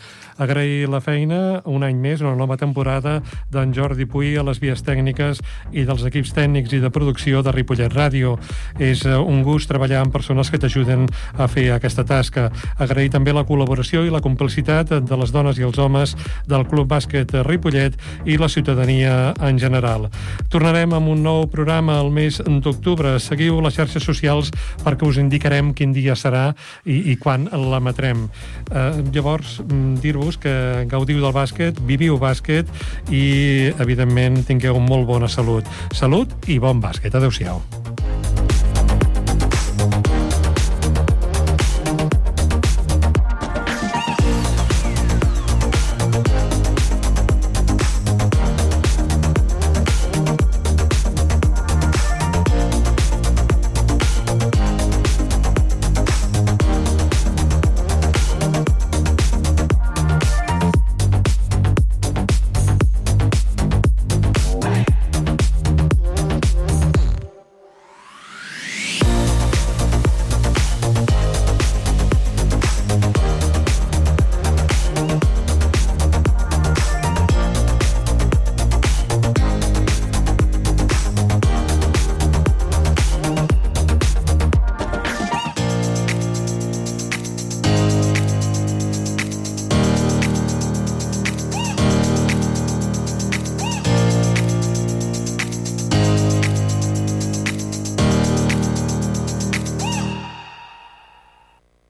Agrair la feina un any més, una nova temporada d'en Jordi Puy a les vies tècniques i dels equips tècnics i de producció de Ripollet Ràdio. És eh, un gust treballar amb persones que t'ajuden a fer aquesta tasca. Agrair també la col·laboració i la complicitat de les dones i els homes del Club Bàsquet Ripollet i la ciutadania en general general. Tornarem amb un nou programa al mes d'octubre. Seguiu les xarxes socials perquè us indicarem quin dia serà i, i quan l'emetrem. Eh, llavors, mm, dir-vos que gaudiu del bàsquet, viviu bàsquet i, evidentment, tingueu molt bona salut. Salut i bon bàsquet. Adéu-siau.